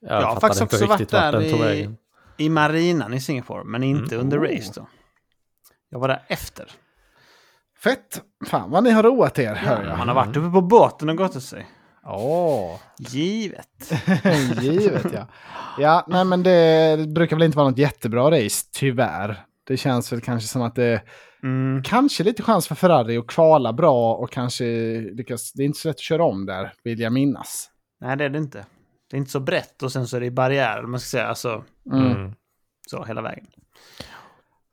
Jag, Jag har faktiskt också varit där i-. I marinan i Singapore, men inte Mm. under Oh. race då. Jag var där efter. Fett! Fan vad ni har roat er, hör jag. Man har varit uppe på båten och gått sig. Åh, Givet. givet ja. Ja, nej men det brukar väl inte vara något jättebra race, tyvärr. Det känns väl kanske som att det Mm. kanske lite chans för Ferrari att kvala bra och kanske lyckas. Det är inte så lätt att köra om där, vill jag minnas. Nej, det är det inte. Det är inte så brett och sen så är det barriär, man ska säga. Alltså. Mm. så hela vägen.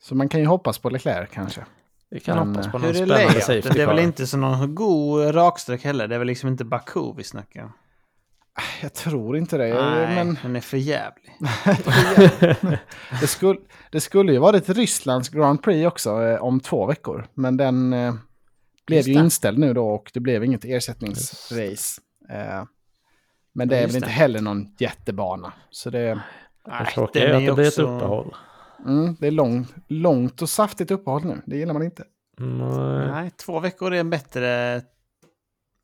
Så man kan ju hoppas på Leclerc kanske. Vi kan Men, hoppas på Hur någon är spännande layouten? safety Det är väl inte så någon god raksträck heller. Det är väl liksom inte Baku vi snackar. Jag tror inte det, Nej, men den är för jävlig. det skulle, det skulle ju varit Rysslands Grand Prix också eh, om två veckor. Men den eh, blev Just ju det. inställd nu då och det blev inget ersättningsrace. Eh, men det är Just väl inte det. heller någon jättebana. Så det, Det Nej, tråkiga den är att det blir ett också- uppehåll. Mm, det är långt, långt och saftigt uppehåll nu. Det gillar man inte. Mm, Nej, två veckor är en bättre...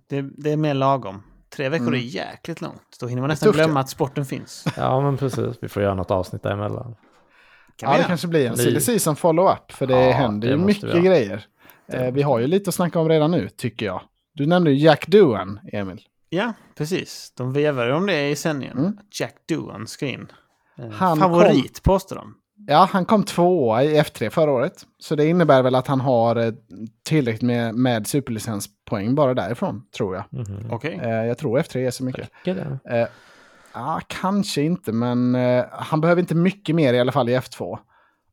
Det, det är mer lagom. Tre veckor Mm. är jäkligt långt. Då hinner man Det nästan tufft, glömma ja. att sporten finns. Ja, men precis. Vi får göra något avsnitt däremellan. Kan Ja, det göra? kanske blir en silly season follow-up. För det Ja, händer det ju mycket grejer. Eh, vi har ju lite att snacka om redan nu, tycker jag. Du nämnde ju Jack Doohan, Emil. Ja, precis. De vevar ju om det i sändningen. Mm. Jack Doohan ska in. Eh, Han Favorit påstår de. Ja, han kom tvåa i F3 förra året. Så det innebär väl att han har eh, tillräckligt med, med superlicenspoäng bara därifrån, tror jag. Mhm. Okej. Eh, jag tror F3 är så mycket. Eh, ja, kanske inte, men eh, han behöver inte mycket mer i alla fall i F2.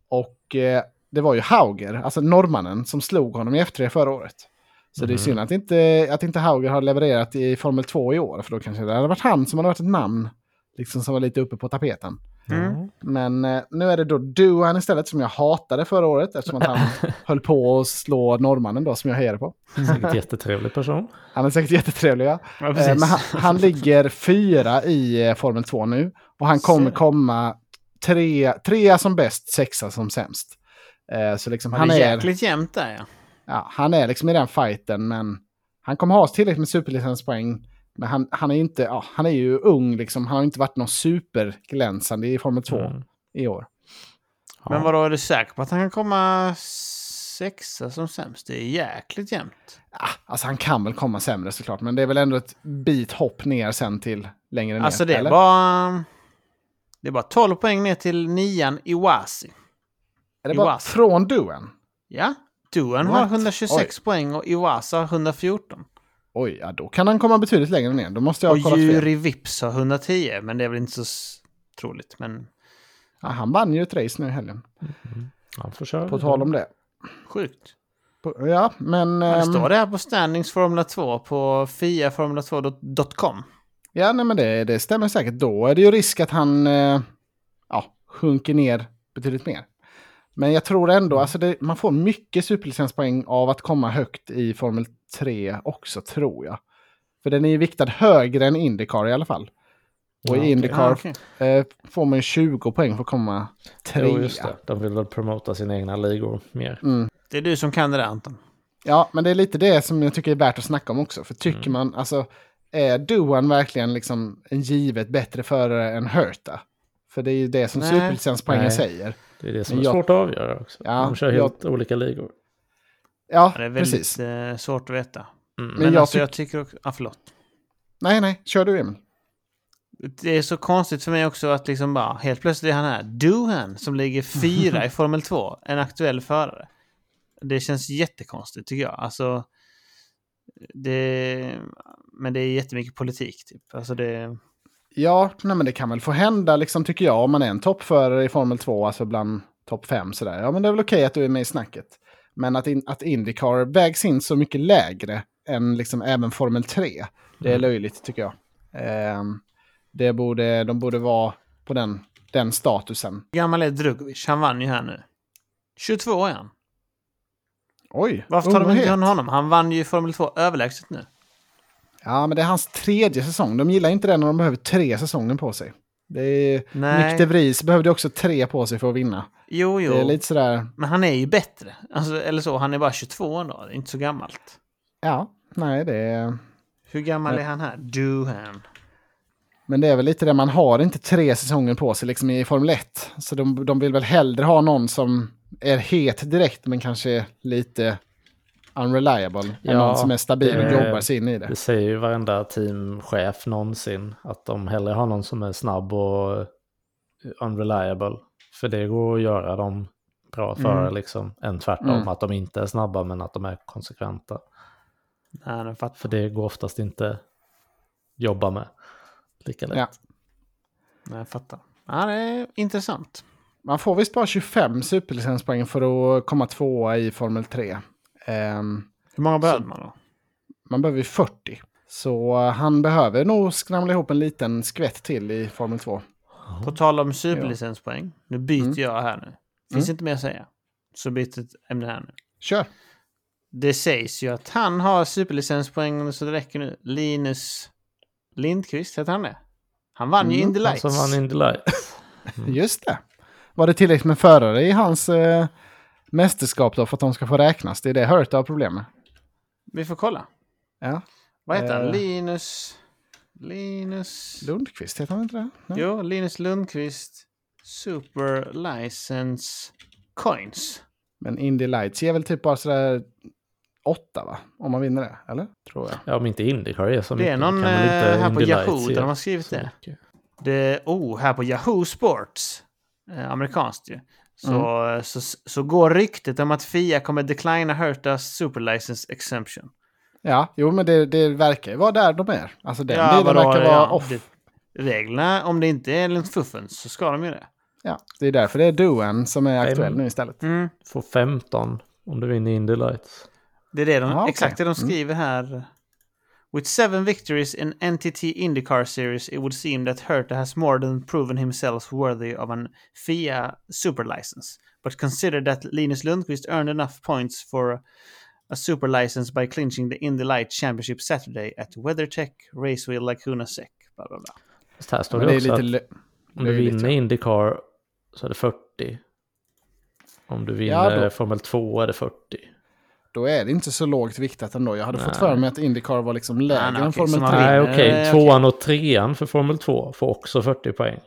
Och eh, det var ju Hauger, alltså norrmannen, som slog honom i F3 förra året. Så det är Mhm. synd att inte, att inte Hauger har levererat i Formel 2 i år, för då kanske det hade varit han som hade varit ett namn liksom som var lite uppe på tapeten. Mm. Men eh, nu är det då Duan istället som jag hatade förra året eftersom att han höll på att slå norrmannen då som jag hejade på. Säkert jättetrevlig person. Han är säkert jättetrevlig ja. Ja, Eh, men han, han ligger fyra i eh, Formel 2 nu. Och han kommer komma tre, trea som bäst, sexa som sämst. Eh, så liksom Han han är är, jäkligt jämnt där ja. ja, han är liksom i den fighten men han kommer ha tillräckligt med superlicenspoäng. Men han, han är inte, ja, han är ju ung liksom. Han har inte varit någon superglänsande i Formel 2 Mm. i år. Ja. Men vadå, är du säker på att han kan komma sexa som sämst? Det är jäkligt jämnt. Ah, alltså han kan väl komma sämre såklart, men det är väl ändå ett bit hopp ner sen till längre ner. Alltså det är eller? bara... Det är bara 12 poäng ner till nian Iwasi. är det bara Iwasa. från Duen? Ja, Duan har What? 126 poäng och Iwasa har 114. Oj, ja, då kan han komma betydligt längre ner. Då måste jag Och ha kollat fel. Juri Vips har 110, men det är väl inte så troligt. Men Ja, han vann ju ett race nu i helgen. Han får köra. På tal om det. sjukt. På, ja, men... Men det ehm, står det här på Standings Formula 2 på fiaformula2.com. Ja, nej, men det, det stämmer säkert. Då är det ju risk att han eh, ja, sjunker ner betydligt mer. Men jag tror ändå, alltså det, man får mycket superlicenspoäng av att komma högt i Formel 3 också, tror jag. För den är ju viktad högre än Indycar i alla fall. Och Ja, i Indycar Ja, okej. eh, får man ju 20 poäng för att komma trea. Jo, just det. De vill väl promota sina egna ligor mer. Mm. Det är du som kan det där Anton. Ja, men det är lite det som jag tycker är värt att snacka om också. För tycker Mm. man, alltså, är Duan verkligen liksom en givet bättre förare än Hurta? För det är ju det som superlicenspoängen Nej. säger. Det är det som Men är jag- svårt att avgöra också. Ja, De kör jag- helt olika ligor. Ja, Det är väldigt precis. eh, svårt att veta. Mm. Men, Men jag alltså, tyck- jag tycker också... Ah, förlåt. Nej, nej, kör du Emil. Det är så konstigt för mig också att liksom bara helt plötsligt är han här, Duhan, som ligger fyra i Formel 2, en aktuell förare. Det känns jättekonstigt tycker jag. Alltså, det, men det är jättemycket politik typ. Alltså det, Ja, nej, men det kan väl få hända, liksom, tycker jag, om man är en toppförare i Formel 2, alltså bland topp 5 sådär. Ja, men det är väl okej att du är med i snacket. Men att, in, att Indycar vägs in så mycket lägre än liksom även Formel 3, det är Mm. löjligt tycker jag. Ehm, det borde, de borde vara på den, den statusen. gammal är Drugovic? Han vann ju här nu. 22 är han. Oj, Varför tar de inte honom? Han vann ju Formel 2 överlägset nu. Ja, men det är hans tredje säsong. De gillar inte det när de behöver tre säsonger på sig. Det är, Nej. Nick de Vries behövde också tre på sig för att vinna. Jo, jo. Det är lite sådär, Men han är ju bättre. Alltså, eller så, han är bara 22 ändå. Det är inte så gammalt. ja, nej det är... Hur gammal Nej. är han här? Duhan. Men det är väl lite det, man har inte tre säsonger på sig liksom i Formel 1. Så de, de vill väl hellre ha någon som är het direkt men kanske lite unreliable. än Ja, någon som är stabil och det- jobbar sig in i det. Det säger ju varenda teamchef någonsin. Att de hellre har någon som är snabb och unreliable. För det går att göra dem bra förare Mm. liksom. Än tvärtom, Mm. att de inte är snabba men att de är konsekventa. Nej, fattar. För det går oftast inte jobba med lika lätt. Ja. Nej, jag fattar. Ja, det är intressant. Man får visst bara 25 superlicenspoäng för att komma tvåa i Formel 3. Ehm, Hur många behöver man då? man behöver ju 40. Så eh, han behöver nog skramla ihop en liten skvätt till i Formel 2. På tal om superlicenspoäng. Nu byter Mm. jag här nu. Finns Mm. inte mer att säga. Så byter ett ämne här nu. Kör! Det sägs ju att han har superlicenspoäng så det räcker nu. Linus Lindqvist, heter han det? Han vann ju Mm, Indy Han Lights. som vann Indy Lights. Just det. Var det tillräckligt med förare i hans eh, mästerskap då för att de ska få räknas? Det är det Hurt har problem med. Vi får kolla. Ja. Vad heter han? Eh. Linus... Linus... Lundqvist, heter han inte det? Ja. Jo, Linus Lundqvist. Super License Coins. Men Indy Lights ger väl typ bara sådär åtta va? Om man vinner det, eller? Tror jag. Ja, om inte Indycar är så Det är mycket. någon, kan eh, här på Yahoo där de har skrivit det. mycket. Det, oh, här på Yahoo Sports, eh, amerikanskt ju, så, Mm. så, så går ryktet om att Fia kommer declina Hurtas superlicense exemption. Ja, jo men det, det verkar ju vara där de är. Alltså den Ja, delen vadå, verkar vara ja, off. det- Reglerna, om det inte är enligt fuffens, så ska de ju det. Ja, det är därför det är Duan som är aktuell nu istället. Mm. Får 15 om du vinner Indy Lights. Det är det de, okej. exakt det de Mm. skriver här. With seven victories in NTT Indycar Series, it would seem that Herta has more than proven himself worthy of an FIA super license. But consider that Linus Lundqvist earned enough points for a super license by clinching the Indy Light Championship Saturday at WeatherTech Raceway Laguna Sec. Bla, bla, bla. Fast här står det, också lite... att om du vinner ja. Indycar så är det 40. Om du Ja, vinner då- Formel 2 är det 40. Då är det inte så lågt viktat ändå. Jag hade fått Nej. för mig att Indycar var liksom lägre nej, än okej, Formel så man 3. Nej, okej. eh, Tvåan och trean för Formel 2 får också 40 poäng.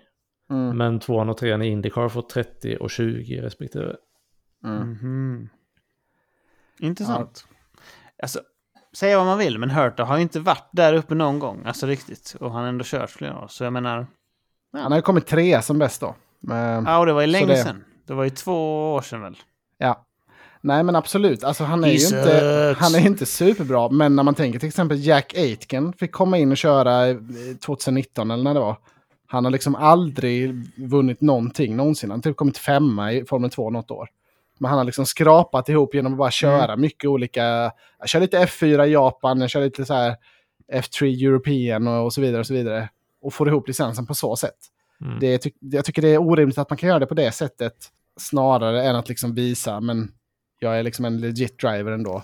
Mm. Men tvåan och trean i Indycar får 30 och 20 respektive. Mm. Mhm. Intressant. Alltså, säga vad man vill, men Herta har ju inte varit där uppe någon gång, alltså riktigt. Och han har ändå kört flera år, så jag menar... Han har ju kommit tre som bäst då. Men, Ja, och det var ju länge det- sedan. Det var ju två år sedan väl? ja. Nej men absolut, alltså han är He ju inte, han är inte superbra. Men när man tänker till exempel Jack Aitken fick komma in och köra eh, 2019 eller när det var. Han har liksom aldrig vunnit någonting någonsin. Han har typ kommit femma i Formel 2 något år. Men han har liksom skrapat ihop genom att bara köra mycket olika... Jag kör lite F4 i Japan, jag kör lite så här F3 European och, så vidare och så vidare. Och får ihop licensen på så sätt. Mm. Det, jag tycker det är orimligt att man kan göra det på det sättet Snarare än att liksom visa, men jag är liksom en legit driver ändå.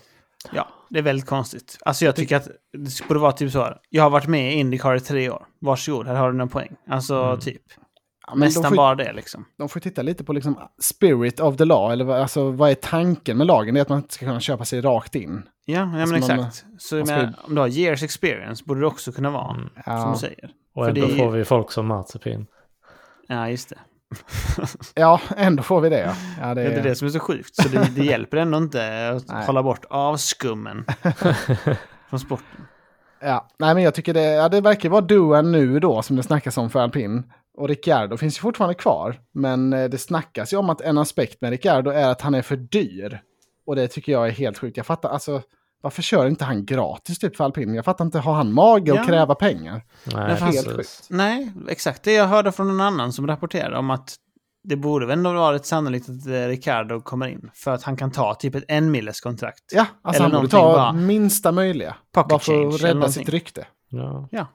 Ja, det är väldigt konstigt. Alltså jag tycker att det borde vara typ så här. Jag har varit med i Indycar i tre år. Varsågod, här har du några poäng. Alltså Mm. typ. Ja, men de, Nästan får, bara det liksom. de får titta lite på liksom spirit of the law, eller vad- alltså, vad är tanken med lagen? Det är att man ska kunna köpa sig rakt in. Ja, ja men Alltså man- exakt. Så jag man ska- om du har years experience borde det också kunna vara, Mm. som Ja, du säger. Och För ändå det är- får vi folk som Mazepin. Ja, just det. Ja ändå får vi det. Ja. Ja, det, Det är det som är så sjukt. Så det, det hjälper ändå inte att Nej. hålla bort avskummen från sporten. Ja, nej men jag tycker det, ja, det verkar vara duon nu då som det snackas om för alpin. Och Ricciardo finns ju fortfarande kvar. Men eh, det snackas ju om att en aspekt med Ricciardo är att han är för dyr. Och det tycker jag är helt sjukt. Jag fattar, alltså varför kör inte han gratis typ för alpin? Jag fattar inte, har han mage Ja. att kräva pengar? Nej, sjukt. Nej, exakt. Det jag hörde från en annan som rapporterade om att det borde väl ändå vara rätt sannolikt att eh, Ricardo kommer in. För att han kan ta typ ett en milles kontrakt. Ja, alltså Eller han borde ta bara- minsta möjliga. Bara för att rädda sitt rykte. Ja.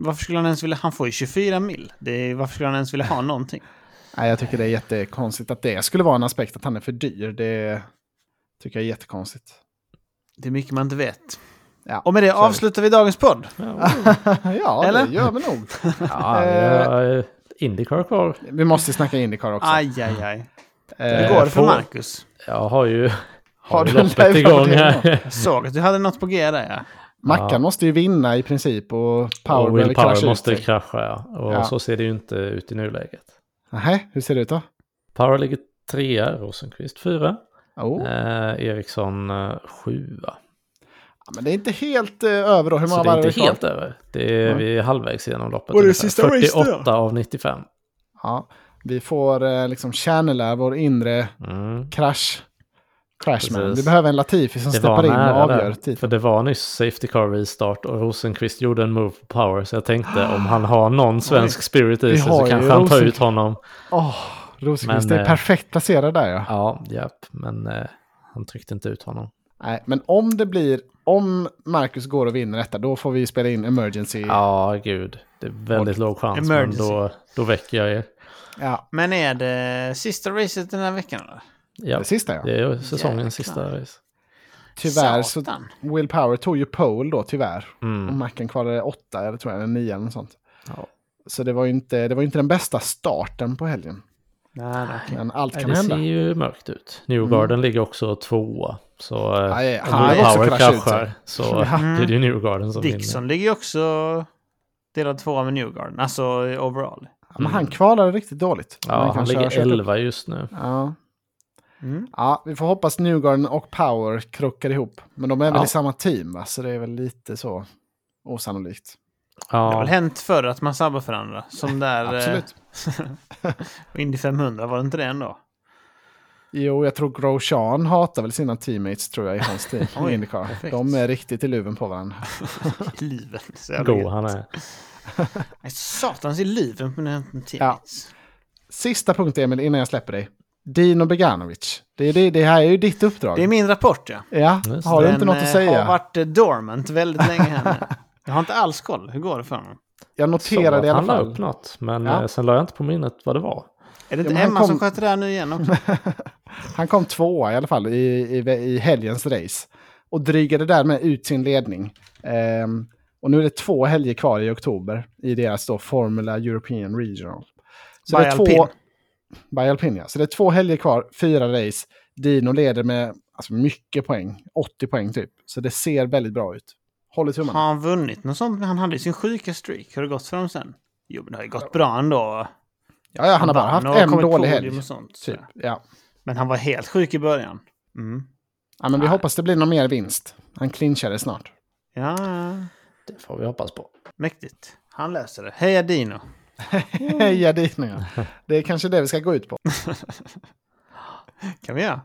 Varför skulle han ens vilja... Han får ju 24 mil. Det är, varför skulle han ens vilja ha någonting? Nej, jag tycker det är jättekonstigt att det skulle vara en aspekt att han är för dyr. Det tycker jag är jättekonstigt. Det är mycket man inte vet. Ja, Och med det är avslutar vi dagens podd. Ja, ja, Eller? det gör vi nog. ja vi har eh, Indycar kvar. Vi måste snacka Indycar också. Aj, aj, aj. Hur går det för Marcus? Jag har ju, Har har du loppet igång här. Såg att du hade något på G där, ja. Mackan Ja. måste ju vinna i princip och Power och Will Power ut måste sig. krascha, ja. Och Ja. så ser det ju inte ut i nuläget. Nej, hur ser det ut då? Power ligger trea, Rosenqvist fyra, Oh. eh, Eriksson eh, sjua. Ja, men det är inte helt eh, över då. Hur många det är varv är inte kvar? helt över. Det är, Ja. Vi är halvvägs genom loppet. Och det sista race då? 48 av 95. Ja, vi får eh, liksom channela vår inre Mm. crash. Crashman. Vi behöver en Latifi som Det var steppar in och avgör tiden. För det var nyss Safety Car restart och Rosenqvist gjorde en move på Power. Så jag tänkte om han har någon svensk spirit i sig så kanske han tar ut honom. Åh, Rosenqvist Men, är eh, perfekt placerad där ja. Ja, japp. Men eh, han tryckte inte ut honom. Nej, men om det blir, om Marcus går och vinner detta, då får vi spela in emergency. Ja, gud. Det är väldigt låg chans. Emergency. Men då, då väcker jag er. Ja, Men är det sista racet den här veckan eller? Ja, det sista ja. det är ju säsongens sista race. Tyvärr så, Satan. Will Power tog ju pole då tyvärr. Och Mm. Macken kvalade åtta, eller tror jag, eller nio eller något sånt. Ja. Så det var ju inte, det var inte den bästa starten på helgen. Nej. Men allt Nej, kan det hända. ser ju mörkt ut. Newgarden ligger också tvåa. Så eh, om han Power kraschar så blir det ju Newgarden som Dixon ligger ju också delad tvåa med Newgarden. Alltså overall. Ja, men han kvalade riktigt dåligt. vinner. Ja, han ligger. 11 just nu. Ja. Mm. ja, vi får hoppas Newgarden och Power krockar ihop. Men de är väl Ja. i samma team, va? så det är väl lite så osannolikt. Det har väl Ja, hänt förr att man sabbar för andra. Som där... eh, Absolut. Indy 500, var det inte det ändå? Jo, jag tror Grosjean hatar väl sina teammates tror jag i hans team. Oj, i Indycar. perfekt. De är riktigt i luven på varandra. Liven. Så jävla god gött. han är. Nej, Satans i liven på den här teammates. Sista punkt Emil, innan jag släpper dig. Dino Beganovic. Det, det, det här är ju ditt uppdrag. Det är min rapport ja. Ja, Just har du Den inte något att eh, säga? har varit dormant väldigt länge här. Jag har inte alls koll. Hur går det för honom? Jag noterade i alla han la fall. upp något. Men Ja. eh, sen la jag inte på minnet vad det var. Är det Ja, inte han Emma kom- som sköter det här nu igen också? Han kom tvåa i alla fall i, i, i helgens race. Och drygade därmed ut sin ledning. Ehm, och nu är det två helger kvar i oktober i deras då Formula European Regional. Så By det är två... Alpine. By Alpine, ja. Så det är två helger kvar, fyra race. Dino leder med alltså, mycket poäng, 80 poäng typ. Så det ser väldigt bra ut. Håller tummarna. Har han vunnit något sånt? Han hade sin sjuka streak. Hur har det gått för dem sen? Jo, men det har ju gått bra ändå. Ja, ja, han har bara haft en dålig helg. Och sånt, Typ. så. Ja. Men han var helt sjuk i början. Mm. ja, men vi Nej. hoppas det blir någon mer vinst. Han clinchade snart. Ja, ja. Det får vi hoppas på. mäktigt. Han löser det. Heja Dino. Heja Dino, ja. Det är kanske det vi ska gå ut på. kan vi göra.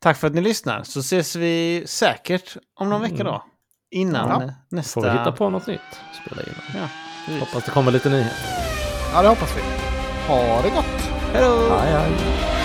Tack för att ni lyssnar. Så ses vi säkert om någon vecka då. Innan Ja. nästa... Får vi hitta på något nytt? Spela in. Ja. Hoppas det kommer lite nyheter. Ja, det hoppas vi. Ha det gott! Hej då!